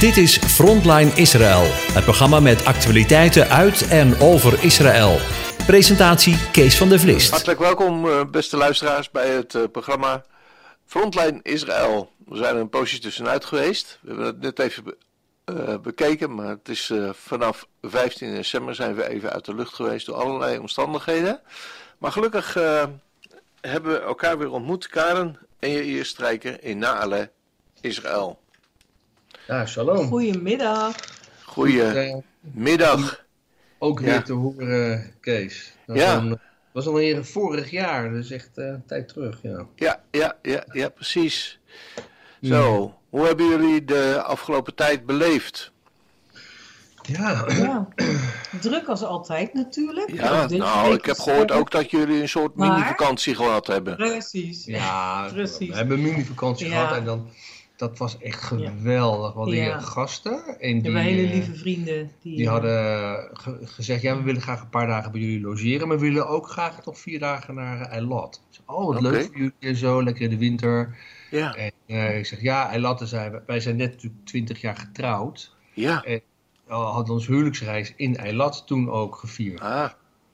Dit is Frontline Israël, het programma met actualiteiten uit en over Israël. Presentatie Kees van der Vlist. Hartelijk welkom, eh, beste luisteraars, bij het eh, programma Frontline Israël. We zijn er een poosje tussenuit geweest. We hebben het net even eh, bekeken, maar het is vanaf 15 december zijn we even uit de lucht geweest door allerlei omstandigheden. Maar gelukkig hebben we elkaar weer ontmoet, Karen en Jair Strijker in Naale, Israël. Ja, shalom. Goedemiddag. Goedemiddag. Eh, ook weer Ja. te horen, Kees. Dat Ja. was, een- was alweer vorig jaar, dus echt eh, een tijd terug. Ja. Ja, ja, ja, ja, precies. Zo, hoe hebben jullie de afgelopen tijd beleefd? Ja, Ja. Druk als altijd natuurlijk. Ja, nou, ik heb gehoord ook dat jullie een soort mini-vakantie gehad hebben. Precies. ja Precies. we hebben een mini-vakantie Ja. gehad en dan, dat was echt geweldig. Ja. hier gasten en die, hele eh, lieve vrienden. Die, die eh, hadden ge- gezegd, ja, we willen graag een paar dagen bij jullie logeren, maar we willen ook graag nog vier dagen naar Eilat. Oh, wat leuk voor jullie en zo, lekker in de winter. Ja, En eh, ik zeg, ja, Eilat, zei, wij- wij zijn net natuurlijk twintig jaar getrouwd. ja. We hadden onze huwelijksreis in Eilat toen ook gevierd. Ah,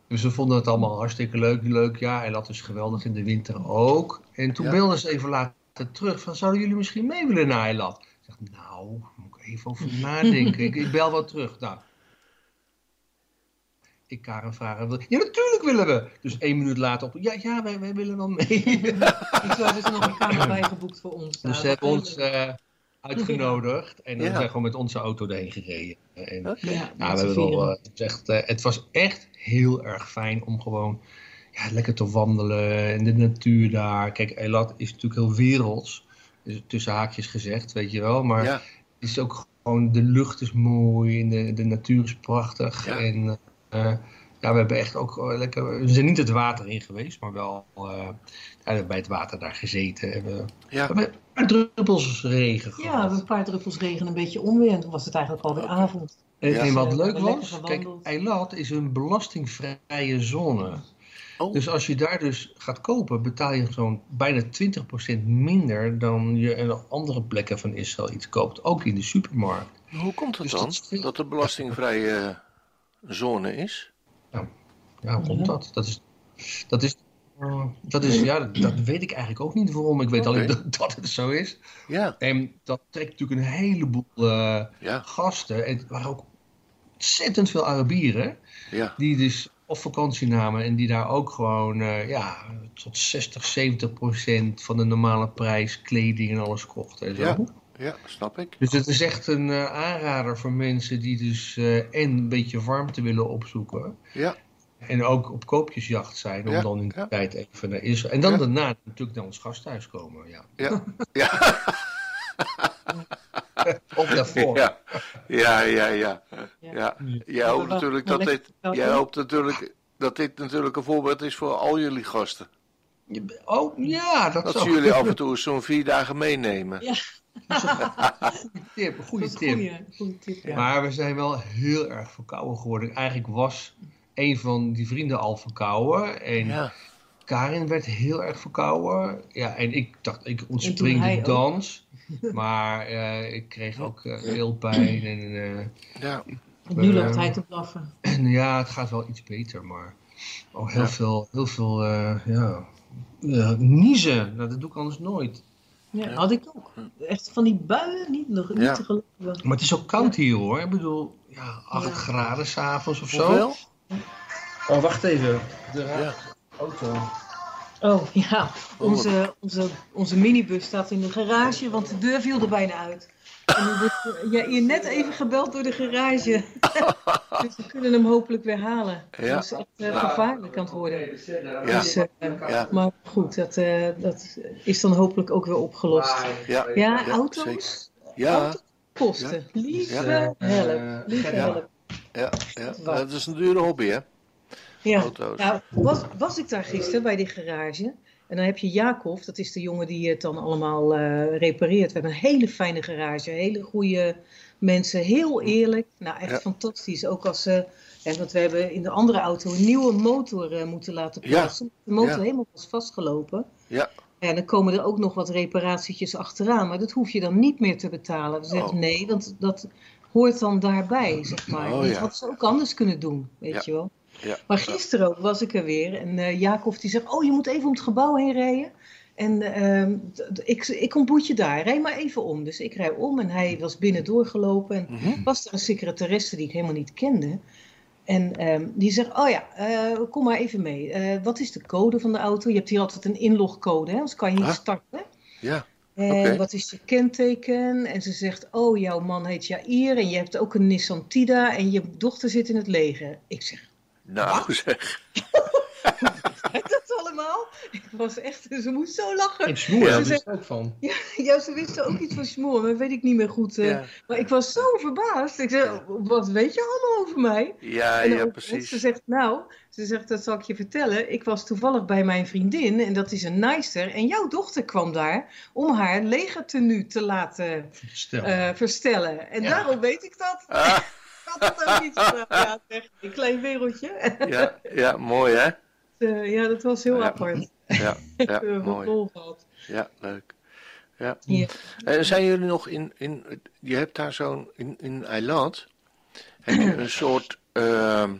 Dus we vonden het allemaal hartstikke leuk, leuk. Ja, Eilat is geweldig in de winter ook. En toen Ja. belden ze even later terug van, zouden jullie misschien mee willen naar Eilat? Ik zeg, nou, moet ik even over nadenken. ik, ik bel wel terug. Nou, ik Karen vragen, wil- ja natuurlijk willen we. Dus één minuut later op, ja, ja, wij, wij willen wel mee. Ik zou dus nog een kamer bijgeboekt voor ons. Dus ze Nou, hebben ons eh, uitgenodigd. En we Ja. zijn gewoon met onze auto erheen gereden. En. Ja, met we hebben wel, eh, het, echt, eh, het was echt heel erg fijn om gewoon ja, lekker te wandelen in de natuur daar. Kijk, Eilat is natuurlijk heel werelds, dus tussen haakjes gezegd, weet je wel. Maar Ja, het is ook gewoon, de lucht is mooi en de, de natuur is prachtig. Ja. En eh, ja, we hebben echt ook eh, lekker, we zijn niet het water in geweest, maar wel eh, ja, bij het water daar gezeten. En we, we ja. hebben een paar druppels regen Ja, we gehad. hebben een paar druppels regen, een beetje onweer. En toen was het eigenlijk alweer Oké. avond. En, Ja. en wat leuk hebben was, kijk. Eilat is een belastingvrije zone. Oh, Dus als je daar dus gaat kopen, betaal je zo'n bijna 20% minder dan je in andere plekken van Israël iets koopt. Ook in de supermarkt. hoe komt het dus dan dat er belastingvrije eh, zone is? Ja, hoe komt Ja. dat? Dat is, dat is, eh, dat is ja, dat, weet ik eigenlijk ook niet waarom. Ik weet alleen dat, dat het zo is. Ja, En dat trekt natuurlijk een heleboel eh, ja, gasten. En het waren ook ontzettend veel Arabieren. ja. Die dus op vakantie namen en die daar ook gewoon eh, ja, tot 60, 70 procent van de normale prijs kleding en alles kochten. En zo. Ja. Ja, snap ik. Dus het is echt een eh, aanrader voor mensen die dus eh, en een beetje warmte willen opzoeken. Ja, En ook op koopjesjacht zijn om Ja, dan in de ja. tijd even naar Israël. En dan daarna natuurlijk naar ons gasthuis komen. Ja. ja, Of daarvoor. Ja, ja, ja, ja. ja. Jij hoopt natuurlijk dat dit, jij hoopt natuurlijk dat dit natuurlijk een voorbeeld is voor al jullie gasten. Je- Oh ja, dat, Dat zou ze jullie af en toe zo'n vier dagen meenemen. Ja, tip, een goede tip. een goeie, goeie tip. Ja. Maar we zijn wel heel erg verkouden geworden. Eigenlijk was een van die vrienden al verkouden. En Ja, Karin werd heel erg verkouden. Ja, en ik dacht, ik ontspring de ook. Maar eh, ik kreeg ook eh, keelpijn. En, eh, ja, Nu loopt hij te blaffen. en ja, het gaat wel iets beter. Maar oh, heel Ja. veel, heel veel eh, ja, ja, niezen. Nou, dat doe ik anders nooit. Ja, Ja. had ik ook. Echt van die buien, niet, nog, niet te geloven. Maar het is ook koud hier hoor. Ik bedoel, ja, 8 Ja. graden s'avonds of zo. hoeveel? Oh, wacht even. De auto. Oh ja, onze, onze, onze minibus staat in de garage, want de deur viel er bijna uit. En nu wordt ja, hier net even gebeld door de garage. dus we kunnen hem hopelijk weer halen. Ja. Dat is echt eh, gevaarlijk aan het worden. Ja, Dus, eh, ja, maar goed, dat, eh, dat is dan hopelijk ook weer opgelost. ja, Ja, zeker. auto's, Ja, kosten. Lieve help, lieve Ja. help. ja, ja. Dat is een dure hobby, hè? Ja. Auto's. Nou, was, was ik daar gisteren bij die garage. En dan heb je Jacob, dat is de jongen die het dan allemaal eh, repareert. We hebben een hele fijne garage, hele goede mensen, heel eerlijk. Nou, echt Ja. fantastisch. Ook als ze, hè, want we hebben in de andere auto een nieuwe motor eh, moeten laten Ja. plaatsen. De motor Ja. helemaal was vastgelopen. Ja. Ja, dan komen er ook nog wat reparatietjes achteraan, maar dat hoef je dan niet meer te betalen. We zeggen Oh. nee, want dat hoort dan daarbij, zeg maar. Oh, dat ja. hadden ze ook anders kunnen doen, weet Ja. je wel. Ja. Maar gisteren ook was ik er weer en eh, Jacob die zegt, oh je moet even om het gebouw heen rijden. En d- ik, ik ontmoet je daar, rij maar even om. Dus ik rij om en hij was binnen doorgelopen en Mhm. was er een secretaresse die ik helemaal niet kende. En ehm, die zegt, oh ja, eh, kom maar even mee. Eh, wat is de code van de auto? Je hebt hier altijd een inlogcode, hè? anders kan je niet Ah. starten. Ja. En wat is je kenteken? En ze zegt, oh, jouw man heet Jair en je hebt ook een Nissan Tida en je dochter zit in het leger. Ik zeg, Nou zeg. Kijk dat allemaal? Ik was echt, ze moest zo lachen. In Smoer, Ja. daar Ze wist ik ook van. Ja, ze wisten ook iets van smoor, maar weet ik niet meer goed. eh. Ja, Maar ik was zo verbaasd. Ik zei, wat weet je allemaal over mij? ja, En ja precies. Ze zegt, nou, ze zegt, dat zal ik je vertellen. Ik was toevallig bij mijn vriendin en dat is een naaister. En jouw dochter kwam daar om haar legertenu te laten eh, verstellen. En Ja. daarom weet ik dat. Ah, had het ook niet gedaan. Ja, zeg, een klein wereldje. ja, ja, mooi hè? Eh, ja, dat was heel Ja. apart. Ja, Ik ja, mooi. Ja, leuk. Ja. Ja. En zijn jullie nog in, in je hebt daar zo'n, in, in Eiland, heb je een soort ehm,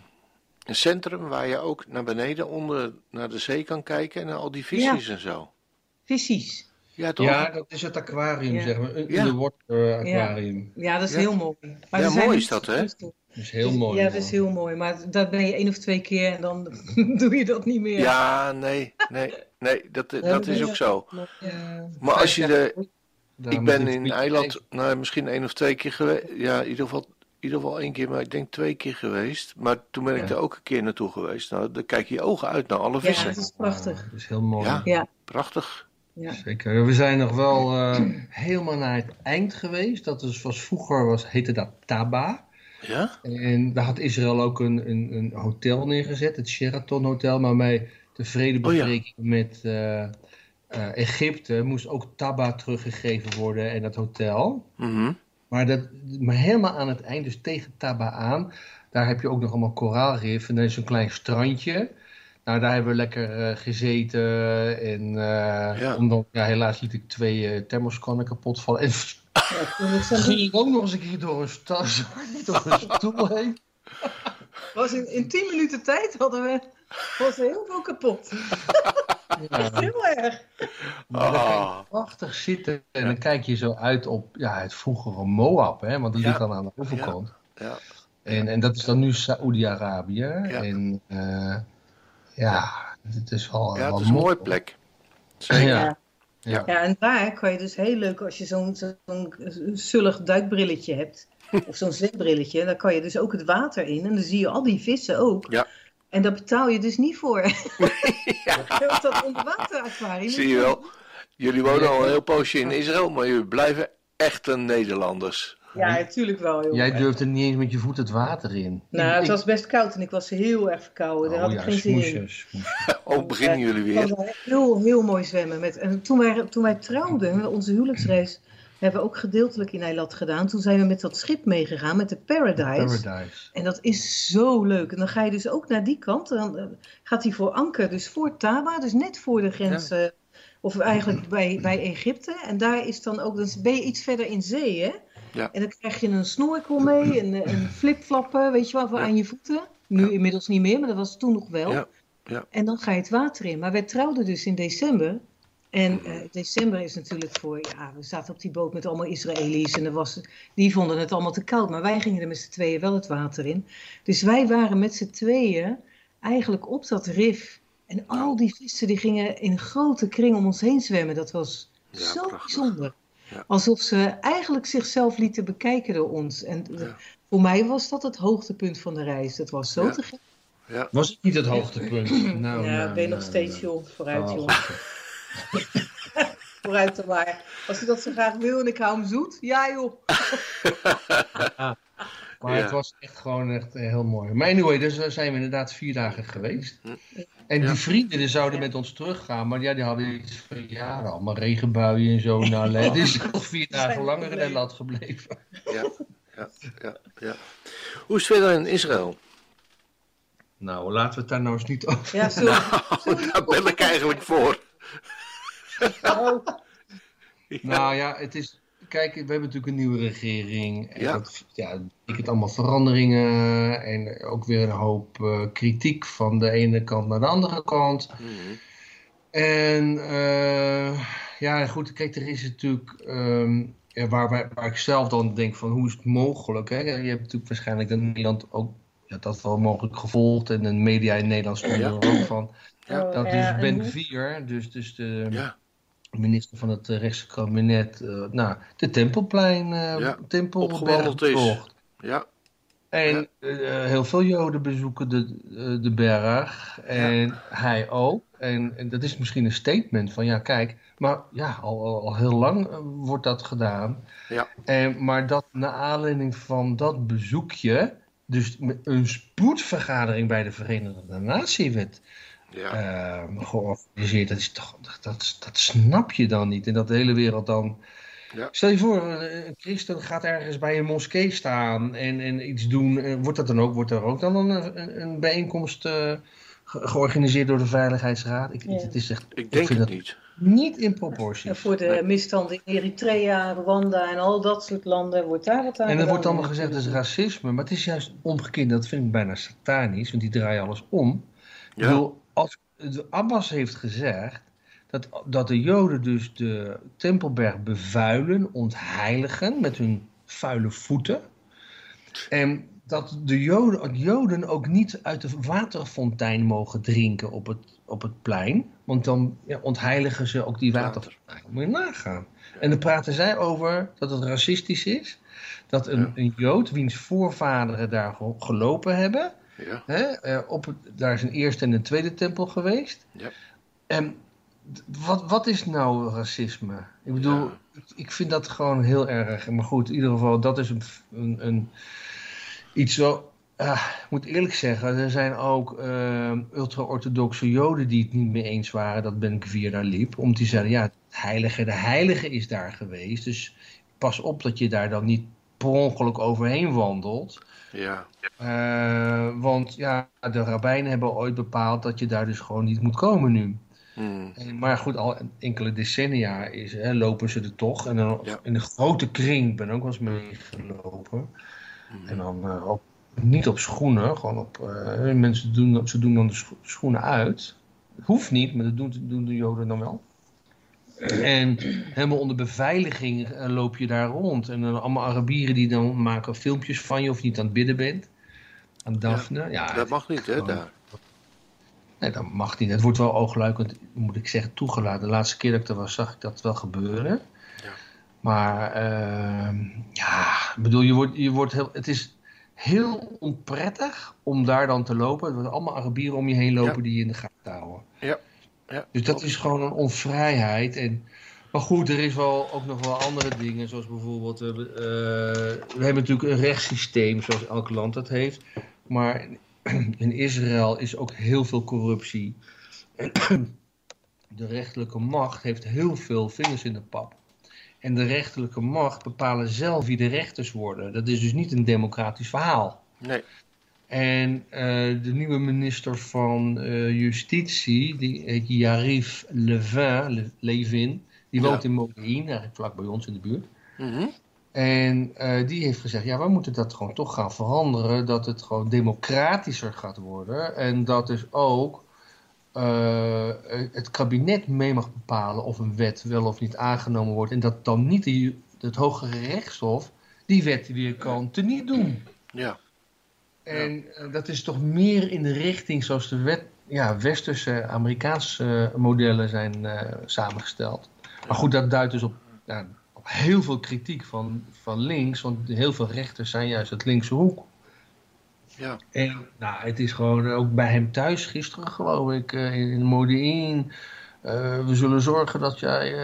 een centrum waar je ook naar beneden onder naar de zee kan kijken en naar al die visjes en zo. Visies. Ja, toch? Ja, dat is het aquarium, Ja. zeg maar. Een Ja. underwater aquarium. Ja, dat is Ja. heel mooi. Maar Ja, zijn mooi is dat, hè? Dat is heel mooi. Ja, dat is heel mooi. Maar dat ben je één of twee keer en dan doe je dat niet meer. Ja, nee, nee, nee, dat, dat is ook zo. Ja. Maar als je de, Daar ik ben in Eiland, nou misschien één of twee keer geweest. Ja, in ieder geval, in ieder geval één keer, maar ik denk twee keer geweest. Maar toen ben ik Ja. er ook een keer naartoe geweest. Nou, dan kijk je je ogen uit naar alle Ja, vissen. dat is prachtig. Dat is heel mooi. Ja. Ja, Prachtig. Ja. Zeker. We zijn nog wel eh, helemaal naar het eind geweest. Dat is, was vroeger was, heette dat Taba. Ja? En daar had Israël ook een, een, een hotel neergezet, het Sheraton Hotel. Maar bij de vredebesprekingen met eh, eh, Egypte moest ook Taba teruggegeven worden en dat hotel. Mhm. Maar, dat, maar helemaal aan het eind, dus tegen Taba aan, daar heb je ook nog allemaal koraalrif. En dan is een klein strandje. Nou, daar hebben we lekker eh, gezeten. En eh, Ja. omdat, ja, helaas liet ik twee eh thermoskannen kapot vallen. En Ja, toen ik zo- ging ik ook nog eens een keer door een, sta- door een stoel heen. was in, in tien minuten tijd hadden we was er heel veel kapot. Ja. Heel erg. Maar dan kan je Ah. prachtig zitten en dan kijk je zo uit op ja, het vroegere Moab, hè, want die Ja. ligt dan aan de overkant. Ja. En, en dat is dan nu Saoedi-Arabië. Ja. En eh, ja, het is wel, ja, wel het is een mooi. mooie plek. Zeker. Ja. Ja. Ja. Ja, en daar kan je dus heel leuk, als je zo'n zo'n zullig duikbrilletje hebt, of zo'n zwembrilletje, dan kan je dus ook het water in en dan zie je al die vissen ook. Ja. En daar betaal je dus niet voor. Want dat onderwateraquarium. Zie je wel. Jullie wonen al een heel poosje in Israël, maar jullie blijven echte Nederlanders. Ja, natuurlijk wel. Joh. Jij durfde niet eens met je voet het water in. Nou, het ik- was best koud en ik was heel erg verkouden. Daar Oh had ik ja, geen zin in. smoesjes, smoesjes. Oh, beginnen jullie weer? heel, heel mooi zwemmen. Met, en toen, wij, toen wij trouwden, onze huwelijksreis, hebben we ook gedeeltelijk in Eilat gedaan. Toen zijn we met dat schip meegegaan, met de Paradise. Paradise. En dat is zo leuk. En dan ga je dus ook naar die kant. Dan eh, gaat hij voor anker, dus voor Taba, dus net voor de grens. eh, of eigenlijk bij, bij Egypte. En daar is dan ook, dan ben je iets verder in zee, hè? Ja. En dan krijg je een snorkel mee en, en flipflappen, weet je wel, voor Ja. aan je voeten. Nu inmiddels niet meer, maar dat was toen nog wel. Ja, ja. En dan ga je het water in. Maar wij trouwden dus in december. En eh, december is natuurlijk voor, ja, we zaten op die boot met allemaal Israëli's en er was, die vonden het allemaal te koud. Maar wij gingen er met z'n tweeën wel het water in. Dus wij waren met z'n tweeën eigenlijk op dat rif. En al die vissen die gingen in een grote kring om ons heen zwemmen. Dat was zo prachtig. bijzonder. Ja. Alsof ze eigenlijk zichzelf lieten bekijken door ons. En Ja. voor mij was dat het hoogtepunt van de reis. Dat was zo Ja. te gek. Ja. Was het niet het hoogtepunt? Nou, ja, nou, ben je nog nou, steeds nou. jong. Vooruit, Oh, jongen. Vooruit dan maar. Als hij dat zo graag wil en ik hou hem zoet. Ja, joh. Maar Ja. het was echt gewoon echt eh, heel mooi. Maar anyway, dus daar zijn we inderdaad vier dagen geweest. En Ja. die vrienden die zouden met ons teruggaan, maar ja, die hadden iets van ja, allemaal regenbuien en zo. Nou, die is nog vier dagen langer in. Nederland gebleven. Ja, ja, ja, ja. Hoe is het verder in Israël? Nou, laten we het daar nou eens niet over. Ja, sorry. Oh, daar ben ik eigenlijk voor. Nou ja, het is. Kijk, we hebben natuurlijk een nieuwe regering. En ja. dat ja, betekent allemaal veranderingen. En ook weer een hoop uh, kritiek van de ene kant naar de andere kant. Mm -hmm. En uh, ja, goed, kijk, er is natuurlijk. Um, ja, waar, waar, waar, ik zelf dan denk van hoe is het mogelijk? Hè? Je hebt natuurlijk waarschijnlijk in Nederland ook ja, dat wel mogelijk gevolgd. En de media in Nederland stonden ja. er ook van. Ja. Dat dus Ben 4, dus, dus de ja. Minister van het rechtse kabinet, uh, nou, de Tempelplein, uh, ja. Tempelberg bezocht. Ja. En uh, heel veel Joden bezoeken de, de berg. En hij ook. En, en, dat is misschien een statement van ja, kijk, maar ja, al, al, heel lang wordt dat gedaan. Ja. En, maar dat naar aanleiding van dat bezoekje, dus een spoedvergadering bij de Verenigde Naties werd ja. uh, georganiseerd. Dat, is toch, dat, dat, dat, snap je dan niet. En dat de hele wereld dan. Ja. Stel je voor, een christen gaat ergens bij een moskee staan en, en iets doen. Wordt dat dan ook, wordt er ook dan een, een, een bijeenkomst uh, georganiseerd door de Veiligheidsraad? Ik, Ja. het is echt, Ik denk vind het dat niet. niet in proportie. En voor de Nee. misstanden in Eritrea, Rwanda en al dat soort landen wordt daar wat aan En er wordt allemaal gezegd dat is racisme, maar het is juist omgekeerd. Dat vind ik bijna satanisch, want die draaien alles om. Ik Ja. bedoel, als de Abbas heeft gezegd dat, dat de Joden dus de Tempelberg bevuilen, ontheiligen met hun vuile voeten. En dat de Joden, Joden ook niet uit de waterfontein mogen drinken op het, op het plein. Want dan ja, ontheiligen ze ook die Water. waterfontein. Moet je nagaan. En dan praten zij over dat het racistisch is. Dat een, een Jood, wiens voorvaderen daar ge- gelopen hebben, Ja. Hè? eh, op daar is een eerste en een tweede tempel geweest. Ja. En wat, wat is nou racisme? Ik bedoel, Ja. ik, vind dat gewoon heel erg. Maar goed, in ieder geval, dat is een, een, een iets zo. ah, ik moet eerlijk zeggen, er zijn ook eh, ultra-orthodoxe Joden die het niet mee eens waren dat Ben Gvir daar liep. Om te zeggen, ja, het heilige, de heilige is daar geweest. Dus pas op dat je daar dan niet per ongeluk overheen wandelt. Ja. Eh, want ja, de rabbijnen hebben ooit bepaald dat je daar dus gewoon niet moet komen nu. Hmm. En, maar goed, al enkele decennia is, hè, lopen ze er toch. En dan Ja. in een grote kring, ik ben ook wel eens meegelopen. Hmm. En dan eh, op, niet op schoenen, gewoon op... eh, mensen doen, ze doen dan de scho- schoenen uit. Hoeft niet, maar dat doen, doen de joden dan wel. En helemaal onder beveiliging eh, loop je daar rond. En dan allemaal Arabieren die dan maken filmpjes van je of je niet aan het bidden bent. Aan Daphne. Ja, Dat mag niet, hè, daar. Nee, dat mag niet. Het wordt wel oogluikend, moet ik zeggen, toegelaten. De laatste keer dat ik er was, zag ik dat wel gebeuren. Ja. Maar, ehm, ja, ik bedoel, je wordt, je wordt heel, het is heel onprettig om daar dan te lopen. Er worden allemaal Arabieren om je heen lopen Ja. die je in de gaten houden. Ja. Ja. Dus dat is gewoon een onvrijheid. En, maar goed, er is wel, ook nog wel andere dingen, zoals bijvoorbeeld, eh, we hebben natuurlijk een rechtssysteem zoals elk land dat heeft. Maar in Israël is ook heel veel corruptie. De rechterlijke macht heeft heel veel vingers in de pap. En de rechterlijke macht bepalen zelf wie de rechters worden. Dat is dus niet een democratisch verhaal. Nee. En eh, de nieuwe minister van eh, Justitie, die heet Yarif Levin, Le- Levin, die Ja. woont in Modi'in, eigenlijk vlak bij ons in de buurt. Mhm. En eh, die heeft gezegd, ja, we moeten dat gewoon toch gaan veranderen, dat het gewoon democratischer gaat worden. En dat dus ook het kabinet mee mag bepalen of een wet wel of niet aangenomen wordt. En dat dan niet de, het hogere rechtshof die wet weer kan teniet doen. Ja. En eh, dat is toch meer in de richting zoals de wet, ja, westerse Amerikaanse eh, modellen zijn eh, samengesteld. Maar goed, dat duidt dus op, ja, op heel veel kritiek van, van links, want heel veel rechters zijn juist het linkse hoek. Ja. En nou, het is gewoon ook bij hem thuis gisteren, geloof ik, in, in Modi'in. Eh, we zullen zorgen dat jij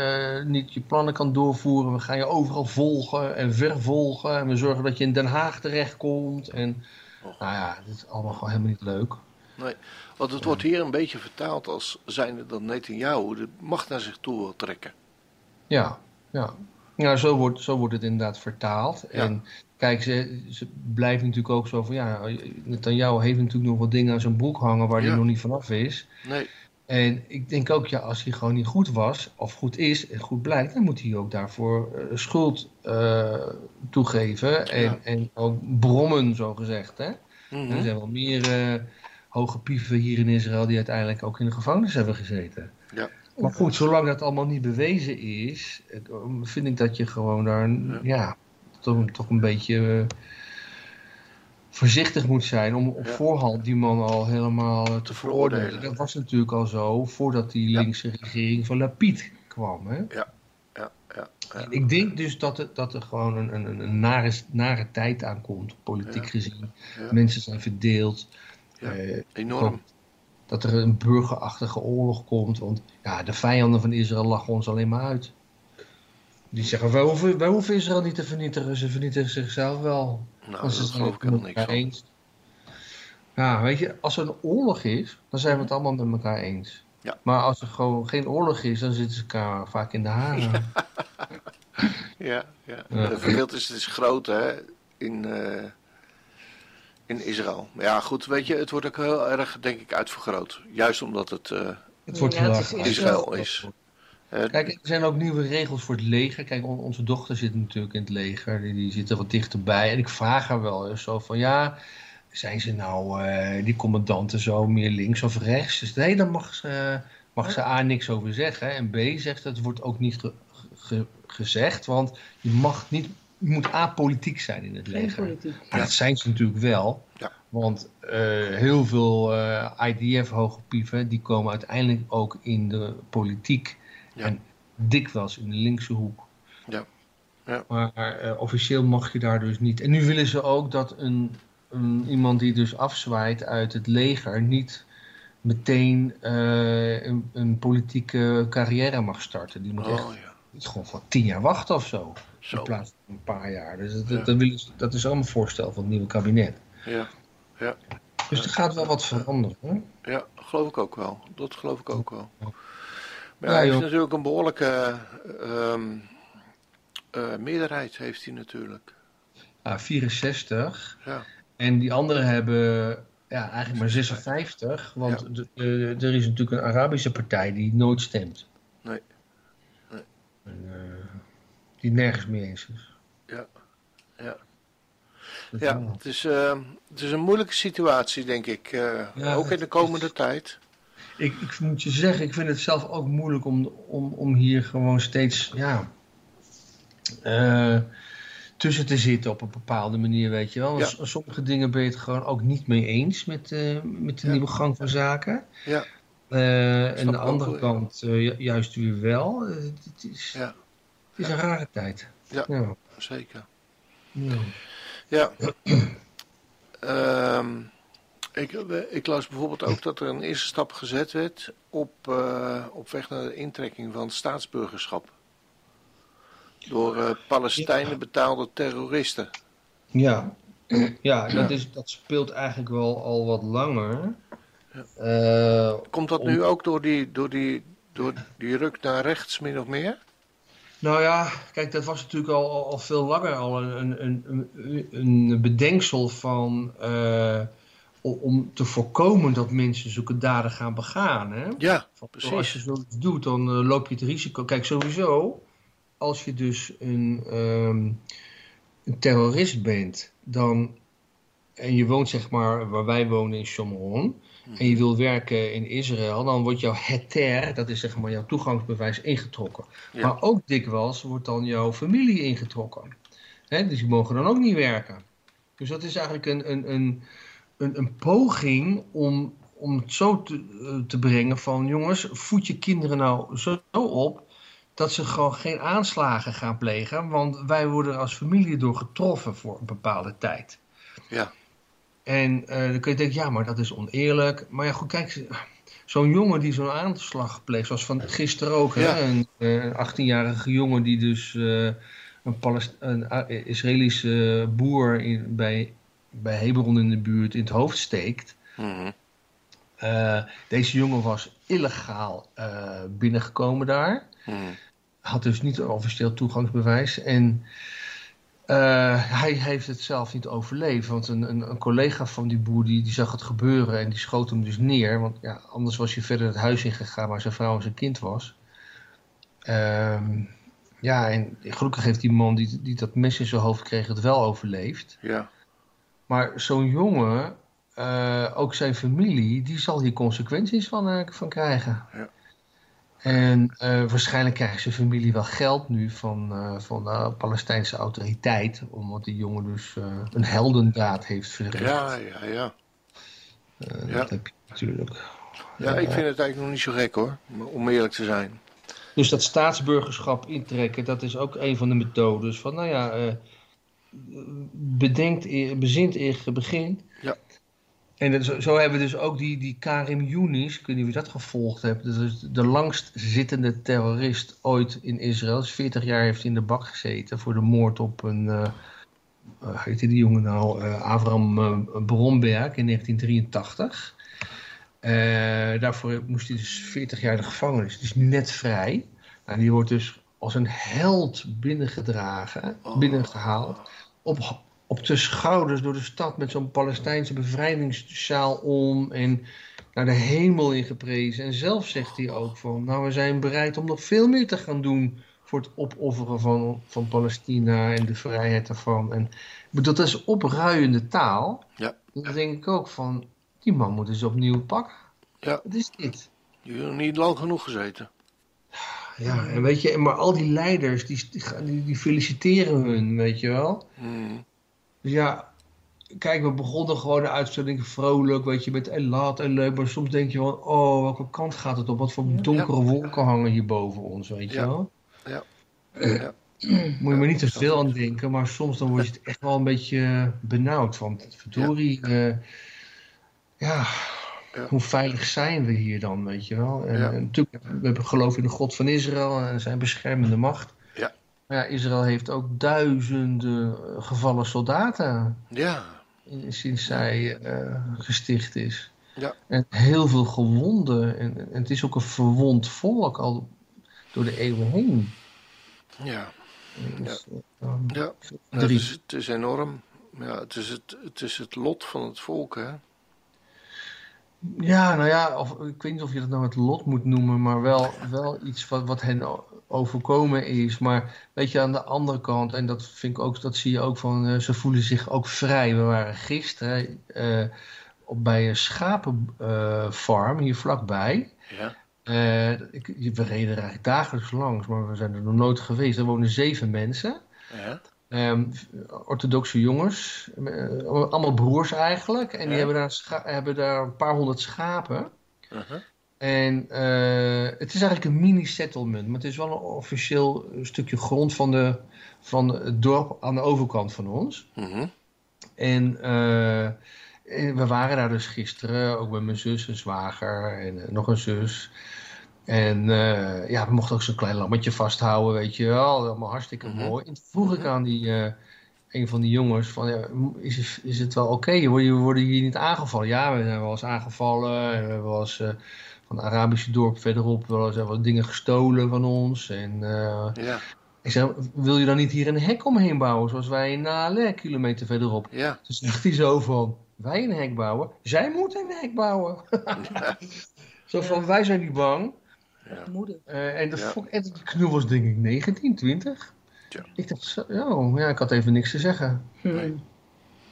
niet je plannen kan doorvoeren. We gaan je overal volgen en vervolgen. En we zorgen dat je in Den Haag terechtkomt. En Och. nou ja, dit is allemaal gewoon helemaal niet leuk. Want het wordt hier een beetje vertaald als zijnde dat Netanyahu de macht naar zich toe wil trekken. Ja, ja. ja zo, wordt, zo wordt het inderdaad vertaald. Ja. En kijk, ze, ze blijven natuurlijk ook zo van... Ja, Netanyahu heeft natuurlijk nog wat dingen aan zijn broek hangen waar Ja. hij nog niet vanaf is. Nee. En ik denk ook, ja, als hij gewoon niet goed was, of goed is en goed blijkt, dan moet hij ook daarvoor uh, schuld uh, toegeven. En, ja. en ook brommen, zo gezegd. Hè? Mm -hmm. Er zijn wel meer uh, hoge pieven hier in Israël die uiteindelijk ook in de gevangenis hebben gezeten. Ja. Maar goed, zolang dat allemaal niet bewezen is, vind ik dat je gewoon daar, ja, ja toch, toch een beetje voorzichtig moet zijn om op ja. voorhand die man al helemaal te, te veroordelen. Dat was natuurlijk al zo voordat die linkse regering van Lapid kwam. Hè? Ja. Ja, ja. En ik denk dus dat, het, dat er gewoon een, een, een nare, nare tijd aankomt, politiek gezien. Mensen zijn verdeeld. Eh, enorm. Dat er een burgerachtige oorlog komt. Want ja, de vijanden van Israël lachen ons alleen maar uit. Die zeggen, wij hoeven, wij hoeven Israël niet te vernietigen. Ze vernietigen zichzelf wel. Nou, dat geloof ik helemaal niks eens. Ja, weet je, als er een oorlog is, dan zijn we het allemaal met elkaar eens. Ja. Maar als er gewoon geen oorlog is, dan zitten ze elkaar vaak in de haren. Ja, ja. ja. De verschil is, het is groot, hè, in, uh, in Israël. Maar ja, goed, weet je, het wordt ook heel erg, denk ik, uitvergroot. Juist omdat het, uh, het wordt ja, het is Israël is. Uh, Kijk, er zijn ook nieuwe regels voor het leger. Kijk, on- onze dochter zit natuurlijk in het leger. Die, die zit er wat dichterbij. En ik vraag haar wel eens zo van, ja, zijn ze nou, eh, die commandanten zo meer links of rechts? Dus nee, dan mag ze, mag ze A, niks over zeggen. En B, zegt het wordt ook niet ge- ge- gezegd. Want je mag niet, je moet apolitiek zijn in het Geen leger. politiek. Maar dat zijn ze natuurlijk wel. Ja. Want eh, heel veel eh, IDF-hoge pieven, die komen uiteindelijk ook in de politiek. Ja. En dikwijls in de linkse hoek. Ja. Ja. Maar eh, officieel mag je daar dus niet. En nu willen ze ook dat een, een, iemand die dus afzwaait uit het leger niet meteen eh, een, een politieke carrière mag starten. Die moet echt oh ja, iets gewoon van tien jaar wachten of zo. zo. In plaats van een paar jaar. Dus dat, Ja. dat, willen ze- dat is allemaal voorstel van het nieuwe kabinet. Ja. Dus er gaat wel wat veranderen. Hè? ja, geloof ik ook wel. Dat geloof ik ook wel. Maar Ja, hij heeft natuurlijk een behoorlijke ehm, eh, meerderheid, heeft hij natuurlijk. Ah, 64. Ja, En die anderen hebben ja, eigenlijk maar 56. Want Ja. de- de- er is natuurlijk een Arabische partij die nooit stemt. Nee. Nee. En, eh, die nergens mee eens is. Ja. Ja. Dat ja het, is, eh, het is een moeilijke situatie, denk ik. eh, Ja, ook in de komende is- tijd. Ik, ik moet je zeggen, ik vind het zelf ook moeilijk om, om, om hier gewoon steeds ja, eh, tussen te zitten op een bepaalde manier, weet je wel. Ja. Sommige dingen ben je het gewoon ook niet mee eens met, eh, met de Ja. nieuwe gang van zaken. Ja. Eh, en de andere wel, kant ju- juist weer wel. Het is, het is een rare tijd. Ja. ja. zeker. ja. Ja. Ik, ik las bijvoorbeeld ook dat er een eerste stap gezet werd op, eh, op weg naar de intrekking van het staatsburgerschap. Door eh, Palestijnen betaalde terroristen. Ja, ja dat, is, dat speelt eigenlijk wel al wat langer. Eh, Komt dat Om- nu ook door die, door, die, door die ruk naar rechts, min of meer? nou ja, kijk, dat was natuurlijk al, al, veel langer al een, een, een, een bedenksel van... eh, om- te voorkomen dat mensen zulke daden gaan begaan. Hè? Ja, Van, precies. Als je zoiets doet, dan eh, loop je het risico. Kijk, sowieso, als je dus een, ehm, een terrorist bent, dan, en je woont zeg maar waar wij wonen in Shomron, en je wil werken in Israël, dan wordt jouw heter, dat is zeg maar jouw toegangsbewijs, ingetrokken. Ja. Maar ook dikwijls wordt dan jouw familie ingetrokken. Hè, dus die mogen dan ook niet werken. Dus dat is eigenlijk een, een, een, een, een poging om, om het zo te, eh, te brengen van jongens, voed je kinderen nou zo op dat ze gewoon geen aanslagen gaan plegen, want wij worden er als familie door getroffen voor een bepaalde tijd. Ja. En eh, dan kun je denken, ja, maar dat is oneerlijk. Maar ja, goed, kijk, zo'n jongen die zo'n aanslag pleegt, zoals van gisteren ook, hè, een, eh, een 18-jarige jongen die dus eh, een, Palest een uh, Israëlische boer in, bij, bij Hebron in de buurt in het hoofd steekt. Mhm. Eh, deze jongen was illegaal eh, binnengekomen daar. Mhm. Had dus niet een officieel toegangsbewijs. En Uh, hij heeft het zelf niet overleefd, want een, een, een, collega van die boer die, die zag het gebeuren en die schoot hem dus neer. Want ja, anders was hij verder het huis ingegaan waar zijn vrouw en zijn kind was. Uh, ja, en gelukkig heeft die man die, die dat mes in zijn hoofd kreeg het wel overleefd. Ja. Maar zo'n jongen, uh, ook zijn familie, die zal hier consequenties van, uh, van krijgen. Ja. En uh, waarschijnlijk krijgt zijn familie wel geld nu van, van de Palestijnse autoriteit, omdat die jongen dus een heldendaad heeft verricht. Ja, ja, ja. ja. Dat heb je natuurlijk. Ja, ik vind het eigenlijk nog niet zo gek hoor, om eerlijk te zijn. Dus dat staatsburgerschap intrekken, dat is ook een van de methodes. Van nou ja, bedenkt, bezint eerst begin. Ja. En dat, zo, zo, hebben we dus ook die, die Karim Younis, ik weet niet of je dat gevolgd hebt. Dat is de langst zittende terrorist ooit in Israël. Dus 40 jaar heeft hij in de bak gezeten voor de moord op een, uh, uh, heette die jongen nou, uh, Avram Bromberg in 1983. Uh, daarvoor moest hij dus 40 jaar de gevangenis. Het is nu net vrij. Nou, die wordt dus als een held binnengedragen, oh. binnengehaald. Op, op de schouders door de stad met zo'n Palestijnse bevrijdingssjaal om. En naar de hemel ingeprezen. En zelf zegt hij ook van, nou we zijn bereid om nog veel meer te gaan doen voor het opofferen van, van Palestina en de vrijheid daarvan. En dat is opruiende taal. Ja. Dan denk ik ook van, die man moet eens opnieuw pakken. Ja. Wat is dit? Die heeft nog niet lang genoeg gezeten. Ja, en weet je, maar al die leiders, die, die, die feliciteren hun, weet je wel. Mm. Dus ja, kijk, we begonnen gewoon de uitzending vrolijk, weet je, met laat en leuk. Maar soms denk je van, oh, welke kant gaat het op? Wat voor donkere ja. wolken hangen hier boven ons, weet je ja. wel. Ja. ja. Moet je maar niet te veel aan denken, maar soms dan word je het echt wel een beetje benauwd. Want verdorie, ja. Uh, ja, ja. hoe veilig zijn we hier dan, weet je wel? En, Ja. en natuurlijk, we hebben geloof in de God van Israël en zijn beschermende macht. Ja. Maar ja, Israël heeft ook duizenden eh, gevallen soldaten Ja. in- sinds zij eh, gesticht is. Ja. En heel veel gewonden. En, en het is ook een verwond volk al door de eeuwen heen. Ja. Dus, eh, Ja. Ja, het is, het is enorm. Ja, het is het, het is het lot van het volk, hè? Ja, nou ja, of, ik weet niet of je dat nou het lot moet noemen, maar wel, wel iets wat, wat hen overkomen is. Maar weet je, aan de andere kant, en dat vind ik ook, dat zie je ook van, eh, ze voelen zich ook vrij. We waren gisteren eh, op, bij een schapenfarm hier vlakbij. Ja. Eh, ik, we reden er eigenlijk dagelijks langs, maar we zijn er nog nooit geweest. Er wonen zeven mensen. Ja. Ehm, orthodoxe jongens, eh, allemaal broers eigenlijk. En die Ja. hebben daar, hebben daar een paar honderd schapen. Uh-huh. En eh, het is eigenlijk een mini-settlement, maar het is wel een officieel stukje grond van, de, van het dorp aan de overkant van ons. En eh, en we waren daar dus gisteren, ook met mijn zus, een zwager en nog een zus. En eh, ja, we mochten ook zo'n klein lammetje vasthouden, weet je wel. Allemaal hartstikke Mhm. mooi. En toen vroeg ik aan die, eh, een van die jongens van, ja, is, is het wel oké? Worden, worden hier niet aangevallen? Ja, we zijn wel eens aangevallen. En we hebben wel eens eh, van het Arabische dorp verderop wel eens wat dingen gestolen van ons. En Ja. ik zei, wil je dan niet hier een hek omheen bouwen, zoals wij in Nale, kilometer verderop? Ja. Toen zegt hij zo van, wij een hek bouwen? Zij moeten een hek bouwen. zo van, wij zijn niet bang. Moeder. Eh, en de Ja. en die was denk ik 19, 20. Tja. Ik dacht, zo, ja, ja, ik had even niks te zeggen. Hm.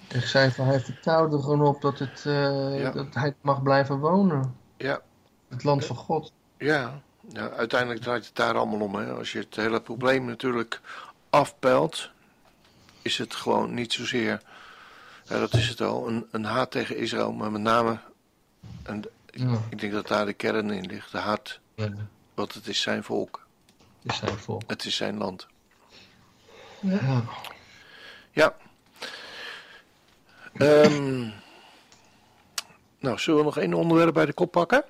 Ik zei van, hij heeft het touw er gewoon op dat, het, eh, Ja. dat hij mag blijven wonen. Ja. Het land van God. Ja. ja. Uiteindelijk draait het daar allemaal om, hè? Als je het hele probleem natuurlijk afpelt, is het gewoon niet zozeer, ja, dat is het al, een, een haat tegen Israël, maar met name, en ik, Ja. ik denk dat daar de kern in ligt, de haat, Ja, want het is zijn volk, is zijn volk. het is zijn land. Ja. Ja. Ehm, nou, zullen we nog één onderwerp bij de kop pakken?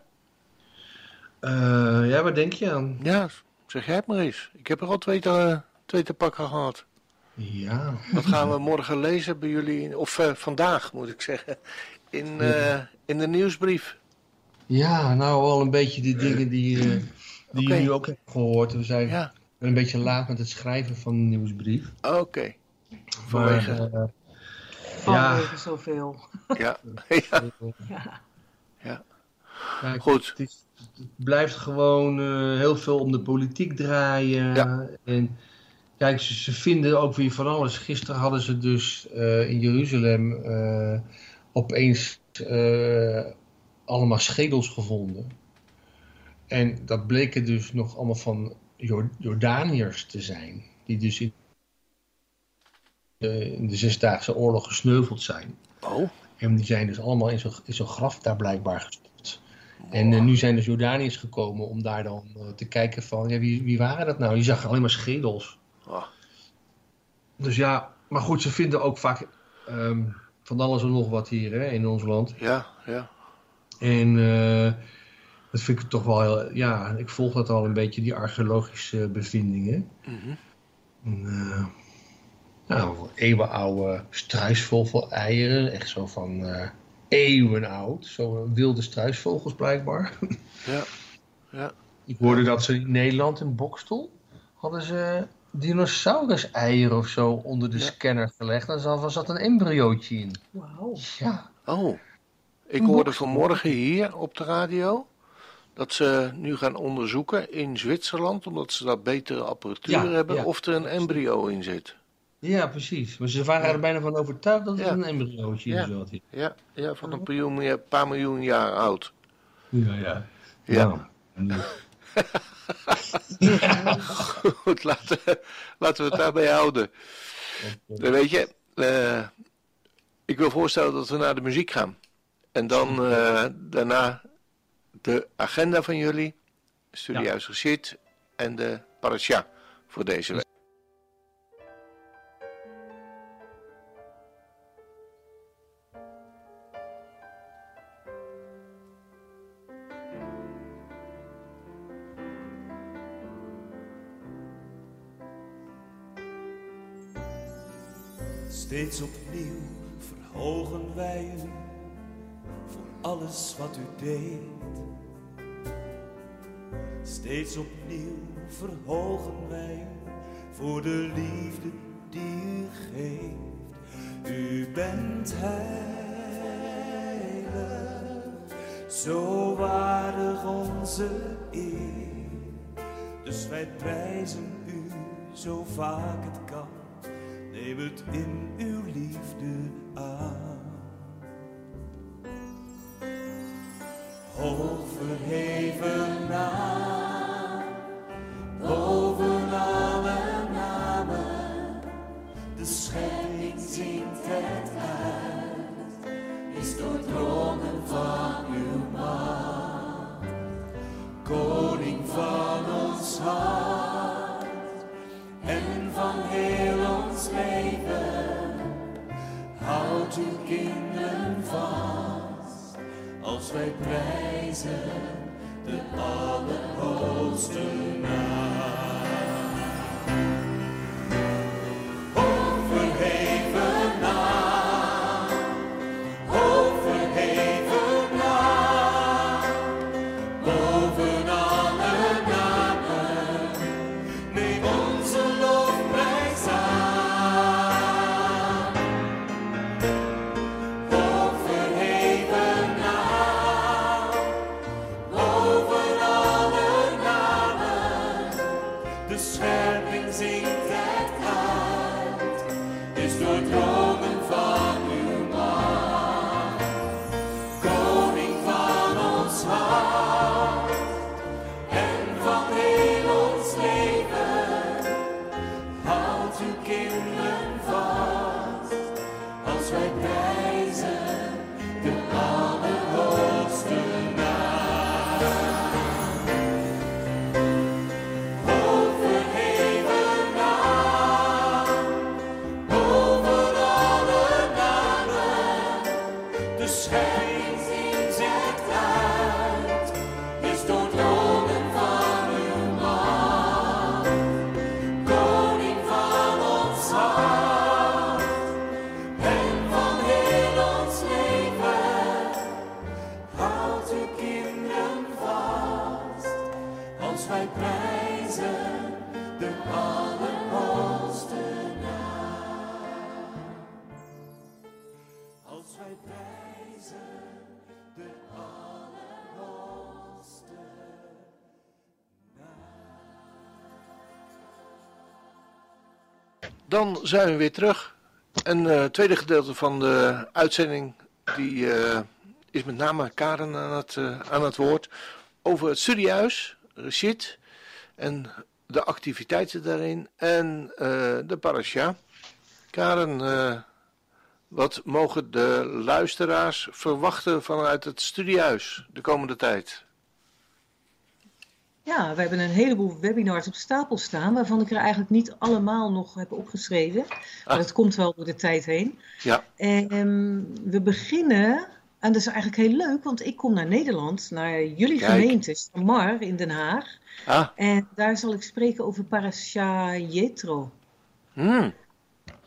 Eh, ja, waar denk je aan? Ja, zeg jij het maar eens. Ik heb er al twee te, twee te pakken gehad. Ja. Dat gaan we morgen lezen bij jullie, of eh, vandaag moet ik zeggen, in, eh, in de nieuwsbrief. Ja, nou wel een beetje die dingen die, eh, die je nu ook hebt gehoord. We zijn Ja, een beetje laat met het schrijven van de nieuwsbrief. oké. Vanwege? Maar, Vanwege ja. zoveel. Ja. ja. Ja. ja. Kijk, Goed. Het, is, het blijft gewoon uh, heel veel om de politiek draaien. Ja. En kijk, ze, ze, vinden ook weer van alles. Gisteren hadden ze dus uh, in Jeruzalem uh, opeens allemaal schedels gevonden. En dat bleken dus nog allemaal van Jordaniërs te zijn. Die dus in de, in de Zesdaagse Oorlog gesneuveld zijn. Oh. En die zijn dus allemaal in zo'n zo graf daar blijkbaar gestopt. En uh, nu zijn dus Jordaniërs gekomen om daar dan uh, te kijken van, ja, wie, wie waren dat nou? Die zagen alleen maar schedels. Oh. Dus ja, maar goed, ze vinden ook vaak um, van alles en nog wat hier hè, in ons land. Ja, ja. En uh, dat vind ik toch wel heel, ja, ik volg dat al een beetje, die archeologische bevindingen. Mm -hmm. en, nou, eeuwenoude struisvogel eieren, echt zo van uh, eeuwen oud. Zo wilde struisvogels blijkbaar. Ja, ja. Ik hoorde dat ze in Nederland in Bokstel hadden ze dinosaurus eieren of zo onder de ja. scanner gelegd. En dan zat een embryootje in. Wauw. Ja. Oh, ik hoorde vanmorgen hier op de radio dat ze nu gaan onderzoeken in Zwitserland, omdat ze daar betere apparatuur Ja, hebben, ja. of er een embryo in zit. Ja, precies. Maar ze waren er bijna van overtuigd dat Ja. een Ja. in zat. hier. Ja, ja van een miljoen, ja, paar miljoen jaar oud. Ja, ja. Ja. Nou, Goed, laten, laten we het daarbij houden. Dan weet je, eh, ik wil voorstellen dat we naar de muziek gaan. En dan eh, daarna de agenda van jullie, Studiehuis Geschied en de parasha voor deze week. Wat u deed. Steeds opnieuw verhogen wij voor de liefde die u geeft. U bent heilig, zo waardig onze eer. Dus wij prijzen u zo vaak het kan. Neem het in uw liefde aan. Hoog verheven naam, boven alle namen. De schepping zingt het uit, is doordrongen van uw macht. Koning van ons hart en van heel ons leven. Houd uw kinderen vast, als wij prijzen de Allerhoogste naam. Dan zijn we weer terug. Een eh, tweede gedeelte van de uitzending die, eh, is met name Karen aan het, eh, aan het woord. Over het studiehuis, Rashid en de activiteiten daarin en de parasha. Karen, wat mogen de luisteraars verwachten vanuit het studiehuis de komende tijd? Ja, we hebben een heleboel webinars op stapel staan, waarvan ik er eigenlijk niet allemaal nog heb opgeschreven. Maar Ah. dat komt wel door de tijd heen. Ja, En ehm, we beginnen, en dat is eigenlijk heel leuk, want ik kom naar Nederland, naar jullie Kijk. gemeente, Samar in Den Haag. ah, En daar zal ik spreken over Parasha Jetro. hmm,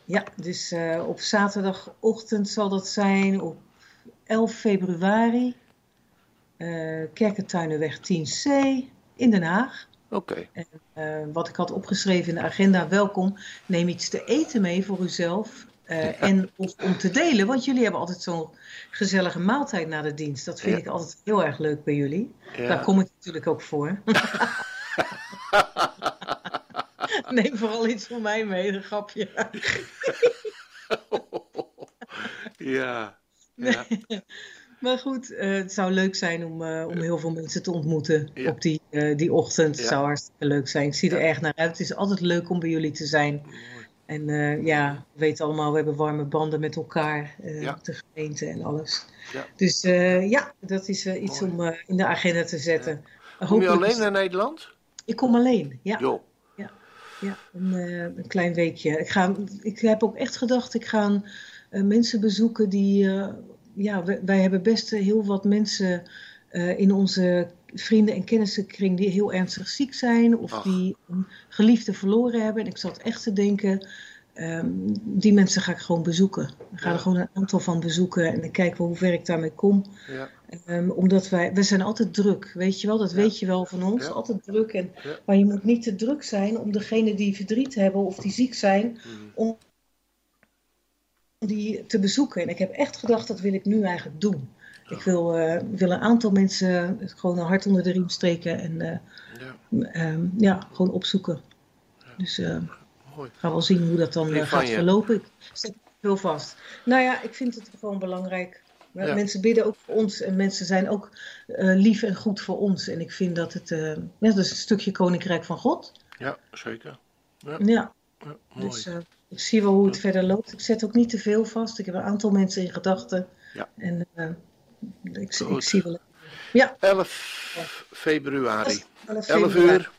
Ja, dus eh, op zaterdagochtend zal dat zijn op 11 februari. eh Kerkentuinenweg 10C in Den Haag. oké. Eh, wat ik had opgeschreven in de agenda, welkom. Neem iets te eten mee voor uzelf. eh, En of om te delen, want jullie hebben altijd zo'n gezellige maaltijd na de dienst. Dat vind Ja. ik altijd heel erg leuk bij jullie. Ja. Daar kom ik natuurlijk ook voor. Neem vooral iets voor mij mee, een grapje. ja, ja, Maar goed, eh, het zou leuk zijn om, eh, om heel veel mensen te ontmoeten Ja. op die, eh, die ochtend. Het Ja. zou hartstikke leuk zijn. Ik zie er Ja. erg naar uit. Het is altijd leuk om bij jullie te zijn. En ja, we weten allemaal, we hebben warme banden met elkaar, Ja. de gemeente en alles. Dus ja, dat is iets Mooi. om in de agenda te zetten. Kom je alleen naar Nederland? Ik kom alleen, ja. Jo. Ja, een, een klein weekje. Ik, ga, ik heb ook echt gedacht, ik ga mensen bezoeken die... ja, wij, wij hebben best eh, heel wat mensen eh, in onze vrienden- en kennissenkring die heel ernstig ziek zijn of Ach. die een geliefde verloren hebben. En ik zat echt te denken, ehm, die mensen ga ik gewoon bezoeken. Ik ga Ja. er gewoon een aantal van bezoeken en dan kijken we hoe ver ik daarmee kom. Ja, Ehm, omdat wij, we zijn altijd druk, weet je wel, dat Ja. weet je wel van ons, altijd druk. En. Maar je moet niet te druk zijn om degene die verdriet hebben of die ziek zijn, Mhm. om die te bezoeken. En ik heb echt gedacht, dat wil ik nu eigenlijk doen. Ik wil, eh, wil een aantal mensen gewoon een hart onder de riem steken en eh, ja, ehm, ja, gewoon opzoeken. Dus eh gaan wel zien hoe dat dan van gaat verlopen. Ik zet het veel vast. Nou ja, ik vind het gewoon belangrijk. Ja. Mensen bidden ook voor ons en mensen zijn ook lief en goed voor ons. En ik vind dat het, ja, dat is een stukje koninkrijk van God. Ja, zeker. Ja, Ja, mooi. dus ik zie wel hoe het verder loopt. Ik zet ook niet te veel vast. Ik heb een aantal mensen in gedachten. Ja. En eh, ik, zie wel. Ja, 11 februari. 11 11 februari. uur.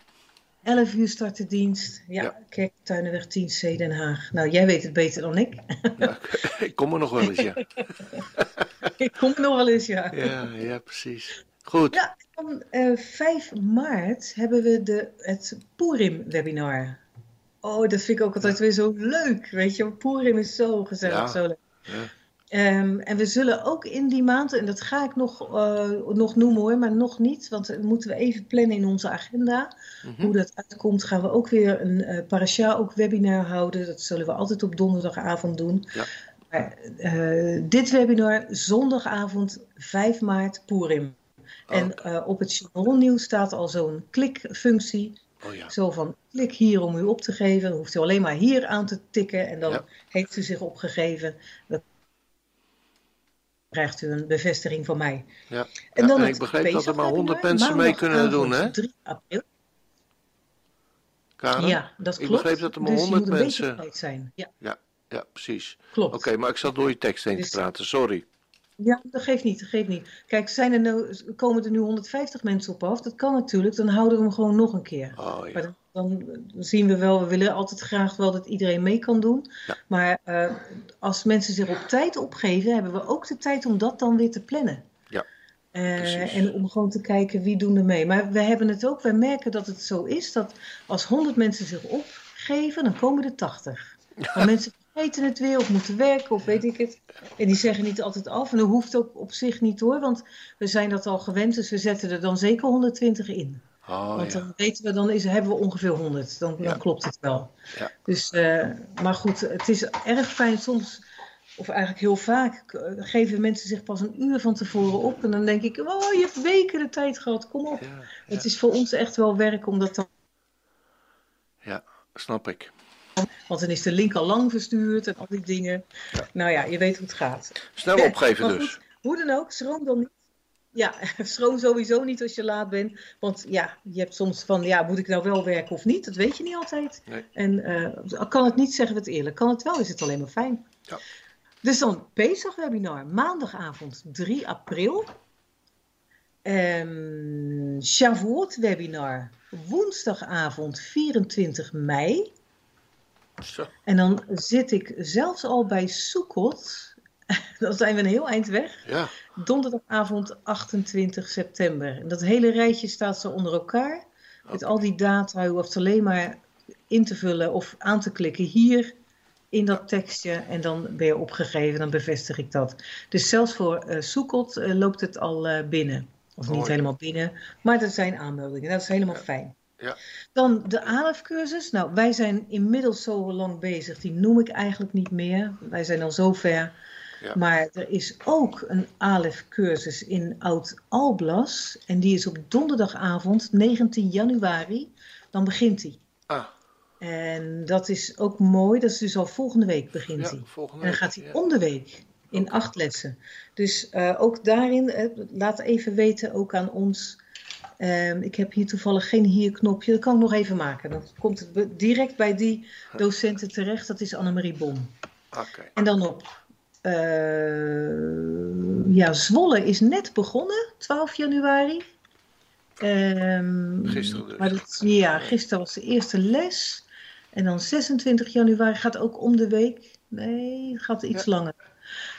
11 uur start de dienst. Ja, Ja. Kerktuinenweg 10C Den Haag. Nou, jij weet het beter dan ik. Ja, ik kom er nog wel eens, ja. ik kom er nog wel eens, ja. Ja, ja precies. Goed. Ja, dan eh, 5 maart hebben we de, het Purim-webinar. Oh, dat vind ik ook altijd weer zo leuk. Weet je, Purim is zo gezellig, Ja. zo leuk. Ja. Ehm, en we zullen ook in die maand, en dat ga ik nog, eh, nog noemen hoor, maar nog niet, want dat moeten we even plannen in onze agenda. Mhm. Hoe dat uitkomt, gaan we ook weer een eh parasha ook webinar houden. Dat zullen we altijd op donderdagavond doen. Ja. Maar, eh, dit webinar zondagavond 5 maart Purim. En op het Chevron nieuws staat al zo'n klikfunctie. Oh ja. Zo van klik hier om u op te geven. Dan hoeft u alleen maar hier aan te tikken en dan Ja. heeft u zich opgegeven. Dan krijgt u een bevestiging van mij. Ja. En Ja, dan en ik begreep dat er maar 100 Pesachwebinar, mensen mee kunnen doen, hè? 3 april. Karen? Ja, dat Ik klopt. begreep dat er maar dus je 100 moet een beetje mensen- zijn. Ja, Ja, precies. klopt. Oké, maar ik zat door je tekst heen te Dus- praten, sorry. Ja, dat geeft niet, dat geeft niet. Kijk, zijn er nou, komen er nu 150 mensen op af? Dat kan natuurlijk, dan houden we hem gewoon nog een keer. Oh Maar dan, dan zien we wel, we willen altijd graag wel dat iedereen mee kan doen. Ja. Maar eh, als mensen zich op tijd opgeven, hebben we ook de tijd om dat dan weer te plannen. Ja, Eh, en om gewoon te kijken wie doen er mee. Maar we hebben het ook, wij merken dat het zo is dat als 100 mensen zich opgeven, dan komen er 80. Maar mensen vergeten het weer of moeten werken of weet ik het. En die zeggen niet altijd af. En dat hoeft ook op zich niet hoor, want we zijn dat al gewend. Dus we zetten er dan zeker 120 in. Oh Want ja. dan weten we, dan is, hebben we ongeveer 100. Dan, klopt het wel. Ja. Dus, eh, maar goed, het is erg fijn. Soms of eigenlijk heel vaak, geven mensen zich pas een uur van tevoren op. En dan denk ik, oh, je hebt weken de tijd gehad, kom op. Het is voor ons echt wel werk om dat dan ja, snap ik. Want dan is de link al lang verstuurd en al die dingen. Nou ja, je weet hoe het gaat. Snel opgeven dus. goed, hoe dan ook, schroom dan niet. Ja, schroom sowieso niet als je laat bent. Want ja, je hebt soms van, ja, moet ik nou wel werken of niet? Dat weet je niet altijd. Nee. En eh, kan het niet, zeggen we het eerlijk. Kan het wel, is het alleen maar fijn. Ja. Dus dan Pesach webinar, maandagavond 3 april. Ehm Shavuot webinar, woensdagavond 24 mei. Zo. En dan zit ik zelfs al bij Soekot. Dan zijn we een heel eind weg. Ja, Donderdagavond 28 september. En dat hele rijtje staat zo onder elkaar. Met al die data. U hoeft alleen maar in te vullen of aan te klikken hier in dat tekstje. En dan ben je opgegeven. Dan bevestig ik dat. Dus zelfs voor eh Soekot eh, loopt het al eh, binnen. Of niet helemaal binnen. Maar er zijn aanmeldingen. Dat is helemaal fijn. Ja. Dan de ALEF-cursus. Nou, wij zijn inmiddels zo lang bezig. Die noem ik eigenlijk niet meer. Wij zijn al zo ver. Ja. Maar er is ook een ALEF-cursus in Oud-Alblas. En die is op donderdagavond, 19 januari. Dan begint die. Ah, En dat is ook mooi. Dat is dus al volgende week begint ja, die. volgende En dan gaat hij ja. om de week in acht lessen. Dus eh, ook daarin, eh, laat even weten, ook aan ons. Ehm, ik heb hier toevallig geen hier-knopje. Dat kan ik nog even maken. Dan komt het direct bij die docenten terecht. Dat is Annemarie Bom. Oké. En dan op. eh, ja, Zwolle is net begonnen, 12 januari. Ehm, Gisteren dus. Maar dat, ja, gisteren was de eerste les. En dan 26 januari gaat ook om de week. Nee, het gaat iets Ja. langer.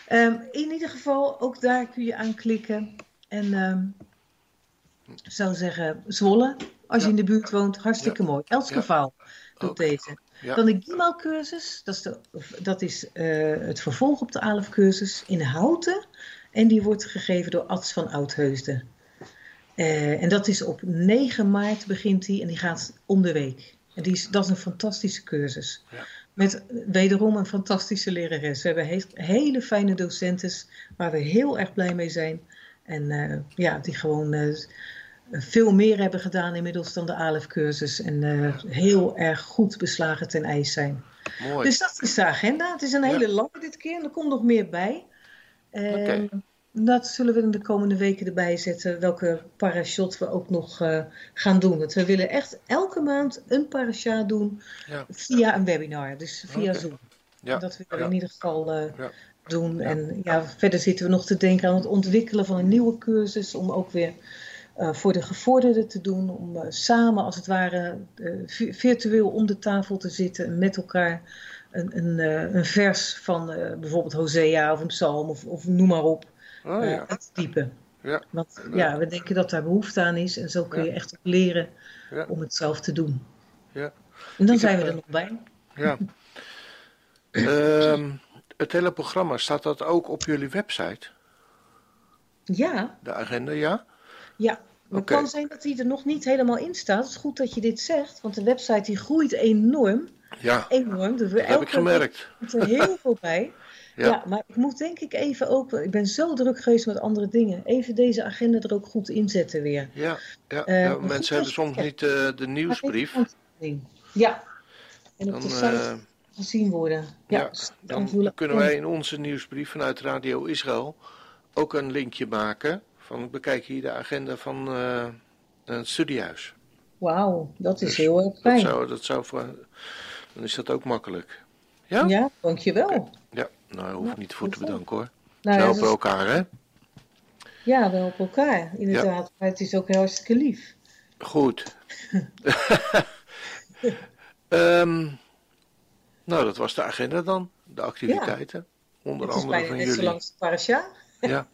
Ehm, in ieder geval, ook daar kun je aanklikken. En ehm, ik zou zeggen, Zwolle, als je in de buurt woont, hartstikke mooi. Elskevaal doet deze. Dan de Gimal-cursus, dat is, de, dat is eh, het vervolg op de ALEF-cursus in Houten. En die wordt gegeven door Ads van Oudheusden. Eh, en dat is op 9 maart begint die en die gaat om de week. En die is, dat is een fantastische cursus. Ja. Met wederom een fantastische lerares. We hebben he- hele fijne docenten waar we heel erg blij mee zijn. En eh, ja, die gewoon veel meer hebben gedaan inmiddels dan de ALEF-cursus. En eh, heel erg goed beslagen ten ijs zijn. Mooi. Dus dat is de agenda. Het is een Ja. hele lange dit keer en er komt nog meer bij. Oké. Dat zullen we in de komende weken erbij zetten, welke parashot we ook nog eh, gaan doen. Want we willen echt elke maand een parasha doen Ja. via een webinar, dus via. Zoom. Ja. Dat willen we in ieder geval eh, doen. En ja, verder zitten we nog te denken aan het ontwikkelen van een nieuwe cursus, om ook weer eh, voor de gevorderden te doen, om eh, samen als het ware eh, vi- virtueel om de tafel te zitten en met elkaar een, een, een vers van bijvoorbeeld Hosea of een psalm of, of noem maar op Oh ja. te diepen. Ja. Want ja, we denken dat daar behoefte aan is en zo kun je Ja. echt ook leren om het zelf te doen. Ja. En dan Ik zijn heb, we er nog bij. Ja. Ehm, het hele programma, staat dat ook op jullie website? Ja, De agenda, ja? Ja. Het kan zijn dat die er nog niet helemaal in staat. Het is goed dat je dit zegt, want de website die groeit enorm. Ja, Enorm. Dus dat heb ik gemerkt. komt er heel veel bij. Ja. Ja. maar ik moet denk ik even ook, ik ben zo druk geweest met andere dingen, even deze agenda er ook goed inzetten weer. Ja, ja, Eh, ja, mensen hebben soms niet eh, de nieuwsbrief. Ja. En op Dan, de site eh, gezien worden. Ja, ja, dus dan kunnen wij in onze nieuwsbrief vanuit Radio Israël ook een linkje maken. Van bekijk hier de agenda van eh, een studiehuis. Wauw, dat is Dus heel erg Dat fijn. zou, dat zou voor, dan is dat ook makkelijk. Ja? Ja, dankjewel. Ja, nou, Ja, niet voor te zo. bedanken hoor. Nou, We helpen dat is- elkaar, hè? ja, wel op elkaar, inderdaad. Maar het is ook heel hartstikke lief. Goed. Ehm, nou, dat was de agenda dan. De activiteiten. Onder het is andere bijna van net zo jullie. lang als de parasha. Ja.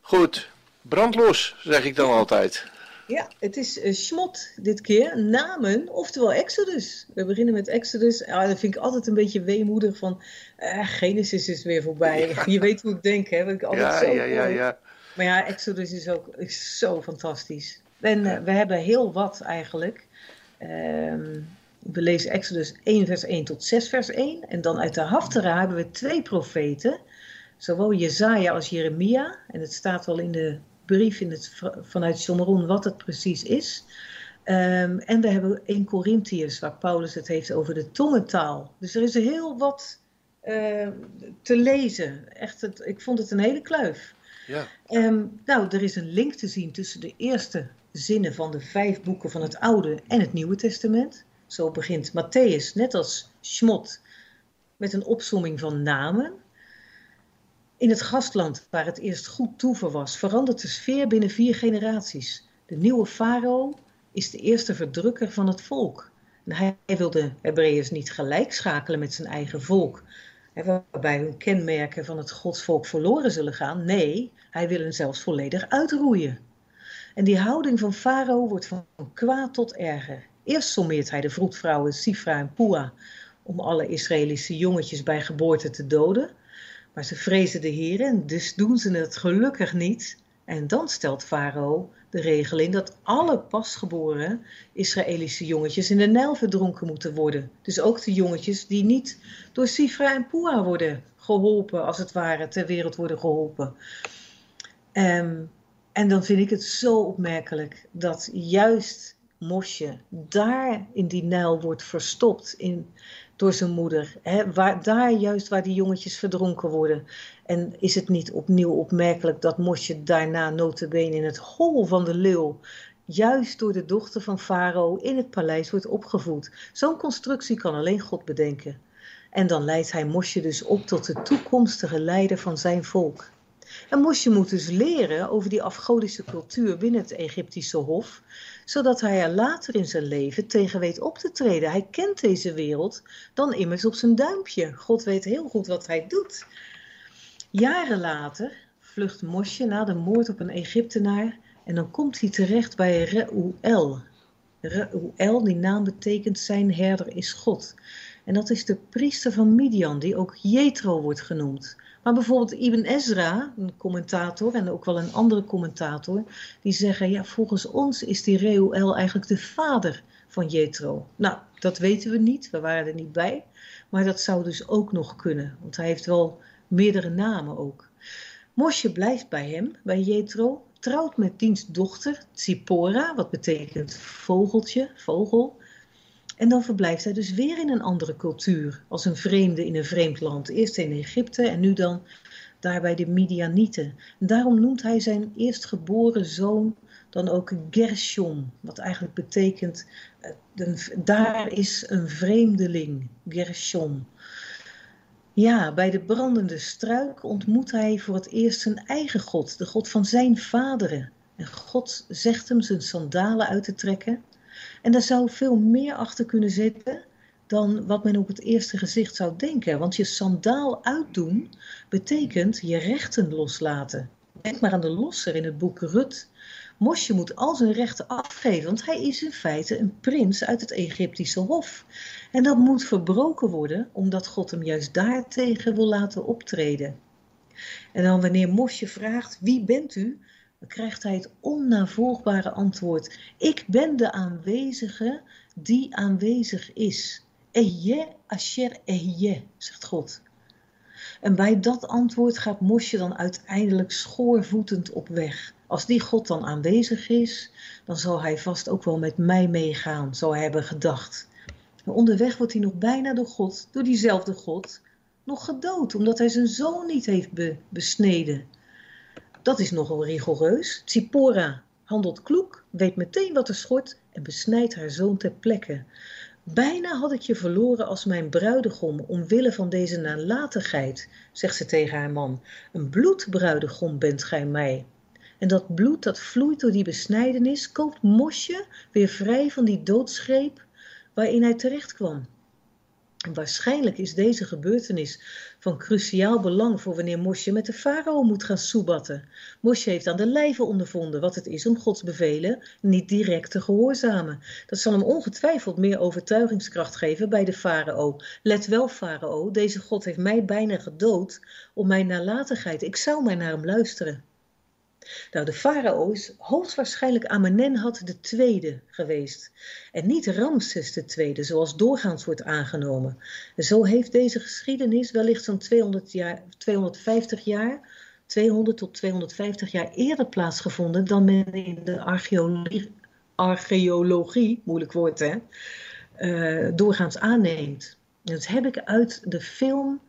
Goed. Brandlos, zeg ik dan altijd. Ja, het is Schmot dit keer. Namen, oftewel Exodus. We beginnen met Exodus. Ah, dat vind ik altijd een beetje weemoedig van... eh, Genesis is weer voorbij. Je weet hoe ik denk, hè? Wat ik altijd Ja, zo ja, ja, ja. Maar ja, Exodus is ook is zo fantastisch. En eh, we hebben heel wat eigenlijk. Ehm, We lezen Exodus 1 vers 1 tot 6 vers 1. En dan uit de Haftara hebben we twee profeten. Zowel Jezaja als Jeremia. En het staat wel in de brief in het, vanuit Shomron wat het precies is. Um, en we hebben 1 Corinthiërs waar Paulus het heeft over de tongentaal. Dus er is heel wat uh, te lezen. Echt, het, ik vond het een hele kluif. Ja. Um, nou, er is een link te zien tussen de eerste zinnen van de vijf boeken van het Oude en het Nieuwe Testament. Zo begint Matthäus, net als Schmot, met een opsomming van namen. In het gastland, waar het eerst goed toeven was, verandert de sfeer binnen vier generaties. De nieuwe farao is de eerste verdrukker van het volk. En hij wil de Hebreeërs niet gelijk schakelen met zijn eigen volk, waarbij hun kenmerken van het godsvolk verloren zullen gaan. Nee, hij wil hen zelfs volledig uitroeien. En die houding van Farao wordt van kwaad tot erger. Eerst sommeert hij de vroedvrouwen Sifra en Pua om alle Israëlische jongetjes bij geboorte te doden. Maar ze vrezen de Heer en dus doen ze het gelukkig niet. En dan stelt Farao de regel in dat alle pasgeboren Israëlische jongetjes in de Nijl verdronken moeten worden. Dus ook de jongetjes die niet door Sifra en Pua worden geholpen, als het ware, ter wereld worden geholpen. Um, en dan vind ik het zo opmerkelijk dat juist Mosje daar in die Nijl wordt verstopt in, door zijn moeder. Hè, waar, daar juist waar die jongetjes verdronken worden. En is het niet opnieuw opmerkelijk dat Mosje daarna notabene in het hol van de leeuw juist door de dochter van Farao in het paleis wordt opgevoed. Zo'n constructie kan alleen God bedenken. En dan leidt hij Mosje dus op tot de toekomstige leider van zijn volk. En Mosje moet dus leren over die afgodische cultuur binnen het Egyptische hof, zodat hij er later in zijn leven tegen weet op te treden. Hij kent deze wereld dan immers op zijn duimpje. God weet heel goed wat hij doet. Jaren later vlucht Mosje na de moord op een Egyptenaar en dan komt hij terecht bij Reuel. Reuel, die naam betekent zijn herder is God. En dat is de priester van Midian, die ook Jethro wordt genoemd. Maar bijvoorbeeld Ibn Ezra, een commentator en ook wel een andere commentator, die zeggen, ja, volgens ons is die Reuel eigenlijk de vader van Jethro. Nou, dat weten we niet, we waren er niet bij, maar dat zou dus ook nog kunnen, want hij heeft wel meerdere namen ook. Mosje blijft bij hem, bij Jethro, trouwt met diens dochter Tsipora, wat betekent vogeltje, vogel. En dan verblijft hij dus weer in een andere cultuur, als een vreemde in een vreemd land. Eerst in Egypte en nu dan daar bij de Midianieten. En daarom noemt hij zijn eerstgeboren zoon dan ook Gershom, wat eigenlijk betekent, eh, daar is een vreemdeling, Gershom. Ja, bij de brandende struik ontmoet hij voor het eerst zijn eigen God, de God van zijn vaderen. En God zegt hem zijn sandalen uit te trekken en daar zou veel meer achter kunnen zitten dan wat men op het eerste gezicht zou denken. Want je sandaal uitdoen betekent je rechten loslaten. Denk maar aan de losser in het boek Rut. Mosje moet al zijn rechten afgeven, want hij is in feite een prins uit het Egyptische hof. En dat moet verbroken worden, omdat God hem juist daartegen wil laten optreden. En dan wanneer Mosje vraagt, wie bent u? Dan krijgt hij het onnavolgbare antwoord. Ik ben de aanwezige die aanwezig is. Eje asher eje, zegt God. En bij dat antwoord gaat Mosje dan uiteindelijk schoorvoetend op weg. Als die God dan aanwezig is, dan zal hij vast ook wel met mij meegaan, zou hij hebben gedacht. Maar onderweg wordt hij nog bijna door God, door diezelfde God, nog gedood, omdat hij zijn zoon niet heeft besneden. Dat is nogal rigoureus. Tsipora handelt kloek, weet meteen wat er schort en besnijdt haar zoon ter plekke. Bijna had ik je verloren als mijn bruidegom, omwille van deze nalatigheid, zegt ze tegen haar man. Een bloedbruidegom bent gij mij. En dat bloed dat vloeit door die besnijdenis, koopt Mosje weer vrij van die doodsgreep waarin hij terecht kwam. Waarschijnlijk is deze gebeurtenis van cruciaal belang voor wanneer Mosje met de farao moet gaan soebatten. Mosje heeft aan de lijve ondervonden wat het is om Gods bevelen niet direct te gehoorzamen. Dat zal hem ongetwijfeld meer overtuigingskracht geven bij de farao. Let wel, farao, deze God heeft mij bijna gedood om mijn nalatigheid. Ik zou maar naar hem luisteren. Nou, de farao is hoogstwaarschijnlijk de tweede geweest. En niet Ramses tweede, zoals doorgaans wordt aangenomen. En zo heeft deze geschiedenis wellicht zo'n 200 jaar, 250 jaar, 200 tot 250 jaar eerder plaatsgevonden dan men in de archeologie, archeologie moeilijk woord hè, uh, doorgaans aanneemt. Dat heb ik uit de film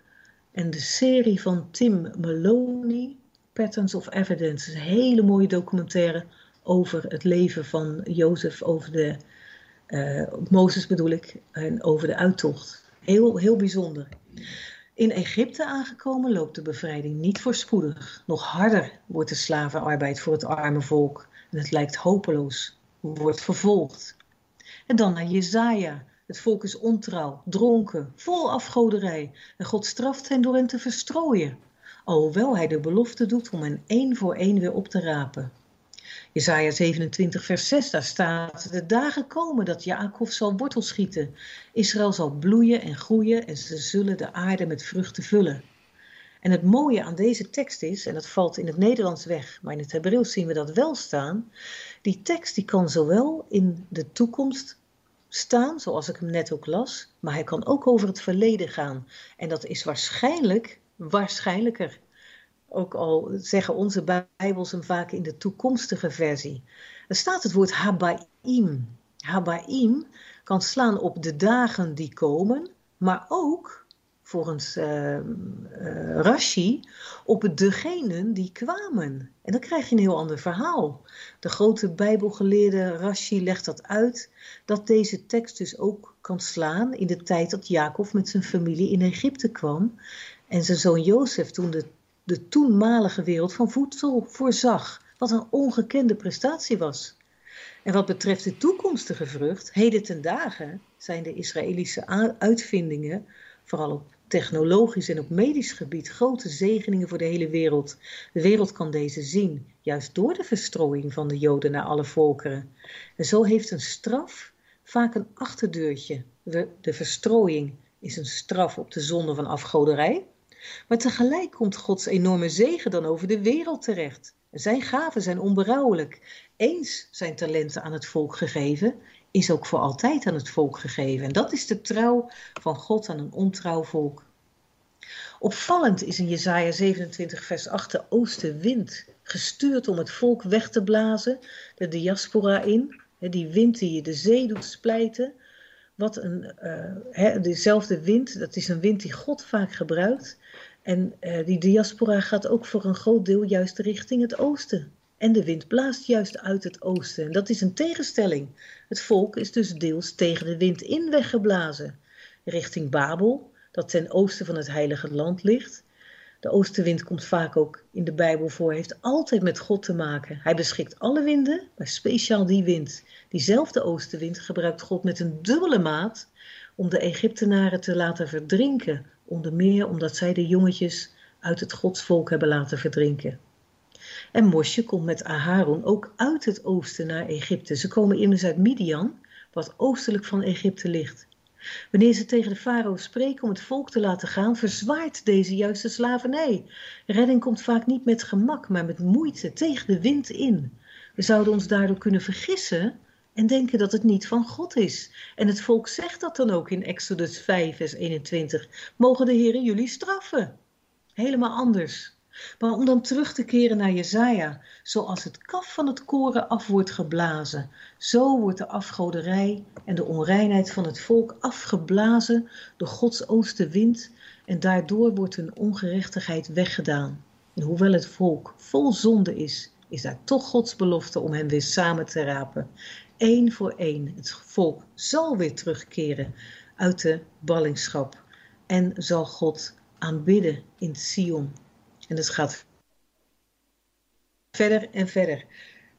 en de serie van Tim Maloney, Patterns of Evidence. een hele mooie documentaire over het leven van Jozef, over de, uh, Mozes bedoel ik, en over de uittocht. Heel, heel bijzonder. In Egypte aangekomen loopt de bevrijding niet voorspoedig. Nog harder wordt de slavenarbeid voor het arme volk. En het lijkt hopeloos. Wordt vervolgd. En dan naar Jezaja. Het volk is ontrouw, dronken, vol afgoderij. En God straft hen door hen te verstrooien. Alhoewel hij de belofte doet om hen één voor één weer op te rapen. Jesaja 27 vers 6, daar staat, de dagen komen dat Jacob zal wortel schieten. Israël zal bloeien en groeien en ze zullen de aarde met vruchten vullen. En het mooie aan deze tekst is, en dat valt in het Nederlands weg, maar in het Hebreeuws zien we dat wel staan, die tekst die kan zowel in de toekomst staan, zoals ik hem net ook las, maar hij kan ook over het verleden gaan. En dat is waarschijnlijk waarschijnlijker. Ook al zeggen onze Bijbels hem vaak in de toekomstige versie. Er staat het woord Habaim. Habaim kan slaan op de dagen die komen, maar ook, volgens uh, Rashi, op degenen die kwamen. En dan krijg je een heel ander verhaal. De grote Bijbelgeleerde Rashi legt dat uit, dat deze tekst dus ook kan slaan in de tijd dat Jacob met zijn familie in Egypte kwam en zijn zoon Jozef toen de, de toenmalige wereld van voedsel voorzag. Wat een ongekende prestatie was. En wat betreft de toekomstige vrucht, heden ten dagen zijn de Israëlische uitvindingen, vooral op technologisch en op medisch gebied, grote zegeningen voor de hele wereld. De wereld kan deze zien, juist door de verstrooiing van de Joden naar alle volkeren. En zo heeft een straf vaak een achterdeurtje. De, verstrooiing is een straf op de zonde van afgoderij. Maar tegelijk komt Gods enorme zegen dan over de wereld terecht. Zijn gaven zijn onberouwelijk. Eens zijn talenten aan het volk gegeven, is ook voor altijd aan het volk gegeven. En dat is de trouw van God aan een ontrouw volk. Opvallend is in Jesaja 27 vers 8 de oostenwind, gestuurd om het volk weg te blazen, de diaspora in, die wind die de zee doet splijten. Wat een, uh, dezelfde wind, dat is een wind die God vaak gebruikt. En uh, die diaspora gaat ook voor een groot deel juist richting het oosten. En de wind blaast juist uit het oosten. En dat is een tegenstelling. Het volk is dus deels tegen de wind in weggeblazen. Richting Babel, dat ten oosten van het heilige land ligt. De oostenwind komt vaak ook in de Bijbel voor, heeft altijd met God te maken. Hij beschikt alle winden, maar speciaal die wind. Diezelfde oostenwind gebruikt God met een dubbele maat om de Egyptenaren te laten verdrinken onder meer omdat zij de jongetjes uit het godsvolk hebben laten verdrinken. En Mosje komt met Aharon ook uit het oosten naar Egypte. Ze komen immers uit Midian, wat oostelijk van Egypte ligt. Wanneer ze tegen de farao spreken om het volk te laten gaan, verzwaart deze juist de slavernij. Redding komt vaak niet met gemak, maar met moeite tegen de wind in. We zouden ons daardoor kunnen vergissen en denken dat het niet van God is. En het volk zegt dat dan ook in Exodus 5, vers 21. Mogen de Heeren jullie straffen? Helemaal anders. Maar om dan terug te keren naar Jezaja, zoals het kaf van het koren af wordt geblazen, zo wordt de afgoderij en de onreinheid van het volk afgeblazen door Gods oostenwind en daardoor wordt hun ongerechtigheid weggedaan. En hoewel het volk vol zonde is, is daar toch Gods belofte om hen weer samen te rapen één voor één. Het volk zal weer terugkeren uit de ballingschap en zal God aanbidden in Sion. En het gaat verder en verder.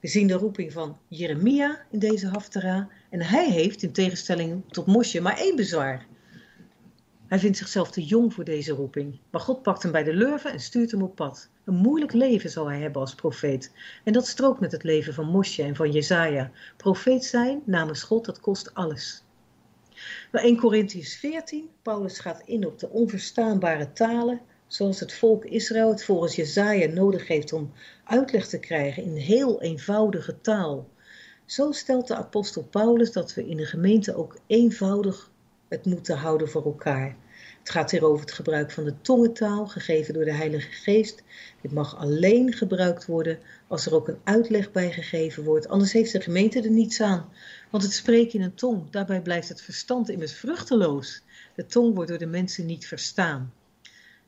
We zien de roeping van Jeremia in deze haftara. En hij heeft, in tegenstelling tot Mosje, maar één bezwaar. Hij vindt zichzelf te jong voor deze roeping. Maar God pakt hem bij de lurven en stuurt hem op pad. Een moeilijk leven zal hij hebben als profeet. En dat strookt met het leven van Mosje en van Jezaja. Profeet zijn namens God, dat kost alles. Bij 1 Corinthians 14, Paulus gaat in op de onverstaanbare talen, zoals het volk Israël het volgens Jezaja nodig heeft om uitleg te krijgen in heel eenvoudige taal. Zo stelt de apostel Paulus dat we in de gemeente ook eenvoudig het moeten houden voor elkaar. Het gaat hier over het gebruik van de tongentaal, gegeven door de Heilige Geest. Dit mag alleen gebruikt worden als er ook een uitleg bij gegeven wordt, anders heeft de gemeente er niets aan. Want het spreken in een tong, daarbij blijft het verstand immers vruchteloos. De tong wordt door de mensen niet verstaan.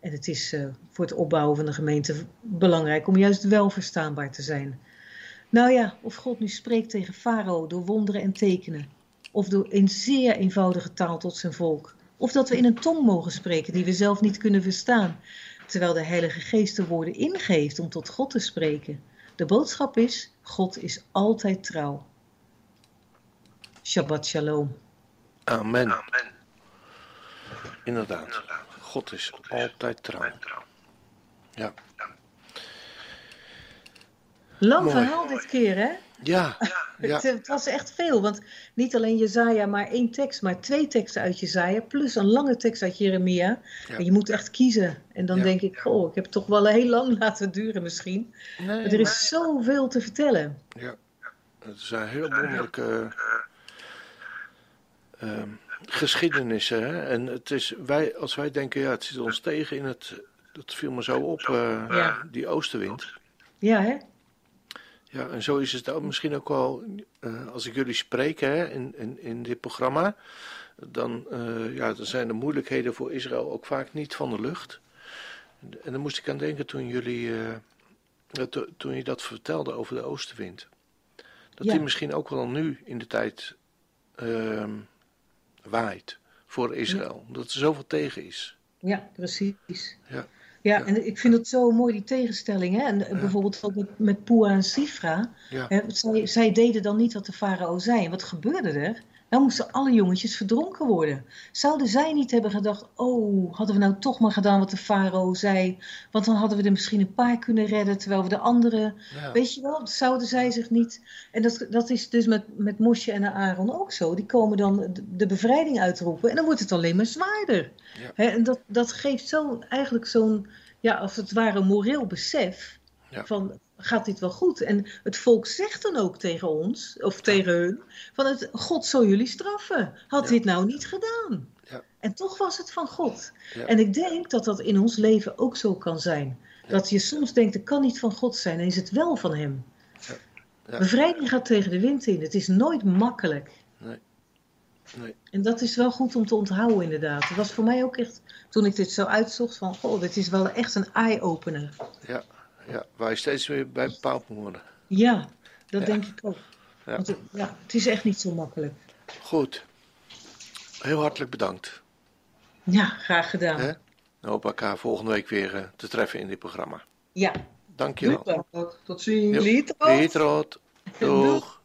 En het is uh, voor het opbouwen van de gemeente belangrijk om juist wel verstaanbaar te zijn. Nou ja, of God nu spreekt tegen Farao door wonderen en tekenen, of door in zeer eenvoudige taal tot zijn volk, of dat we in een tong mogen spreken die we zelf niet kunnen verstaan, terwijl de Heilige Geest de woorden ingeeft om tot God te spreken. De boodschap is: God is altijd trouw. Shabbat shalom. Amen. Amen. Inderdaad. God is altijd trouw. Ja. Lang verhaal dit keer, hè? Ja. ja. Het, was echt veel, want niet alleen Jezaja, maar één tekst, maar twee teksten uit Jezaja, plus een lange tekst uit Jeremia. Ja. En je moet echt kiezen. En dan denk ik, oh, ik heb het toch wel heel lang laten duren misschien. Nee, maar er is zoveel te vertellen. Ja, het zijn heel wonderlijke uh, geschiedenissen. Hè? En het is, wij, als wij denken, ja, het zit ons tegen in het, dat viel me zo op, uh, die oostenwind. Ja, hè? Ja, en zo is het ook misschien ook wel, uh, als ik jullie spreek hè, in, in, in dit programma, dan, uh, ja, dan zijn de moeilijkheden voor Israël ook vaak niet van de lucht. En dan moest ik aan denken toen jullie, uh, to, toen je dat vertelde over de oostenwind. Dat ja. die misschien ook wel nu in de tijd ehm, waait voor Israël, omdat er zoveel tegen is. Ja, precies. Ja. Ja, en ik vind het zo mooi, die tegenstelling. Hè? En ja. bijvoorbeeld ook met, met Pua en Sifra. Ja. Hè? Zij, zij, deden dan niet wat de farao zei. Wat gebeurde er? Dan moesten alle jongetjes verdronken worden. Zouden zij niet hebben gedacht: Oh, hadden we nou toch maar gedaan wat de farao zei? Want dan hadden we er misschien een paar kunnen redden, terwijl we de anderen. Ja. Weet je wel, zouden zij zich niet. En dat, dat is dus met, met Mosje en Aaron ook zo. Die komen dan de, bevrijding uitroepen en dan wordt het alleen maar zwaarder. Ja. En dat, dat geeft zo, eigenlijk zo'n, ja, als het ware, moreel besef. Van gaat dit wel goed? En het volk zegt dan ook tegen ons, of tegen hun, van het, God zal jullie straffen. Had ja. dit nou niet gedaan? Ja. En toch was het van God. Ja. En ik denk dat dat in ons leven ook zo kan zijn. Dat je soms denkt, het kan niet van God zijn, en is het wel van Hem. Bevrijding gaat tegen de wind in. Het is nooit makkelijk. Nee. Nee. En dat is wel goed om te onthouden, inderdaad. Het was voor mij ook echt, toen ik dit zo uitzocht, van, goh, dit is wel echt een eye-opener. Ja, ja, waar je steeds weer bij bepaald moet worden. Ja, dat ja. denk ik ook. Ja. Want het, ja, het is echt niet zo makkelijk. Goed. Heel hartelijk bedankt. Ja, graag gedaan. Hè? Hoop ik elkaar volgende week weer uh, te treffen in dit programma. Ja. Dankjewel. Tot ziens. Lietroot. Doeg.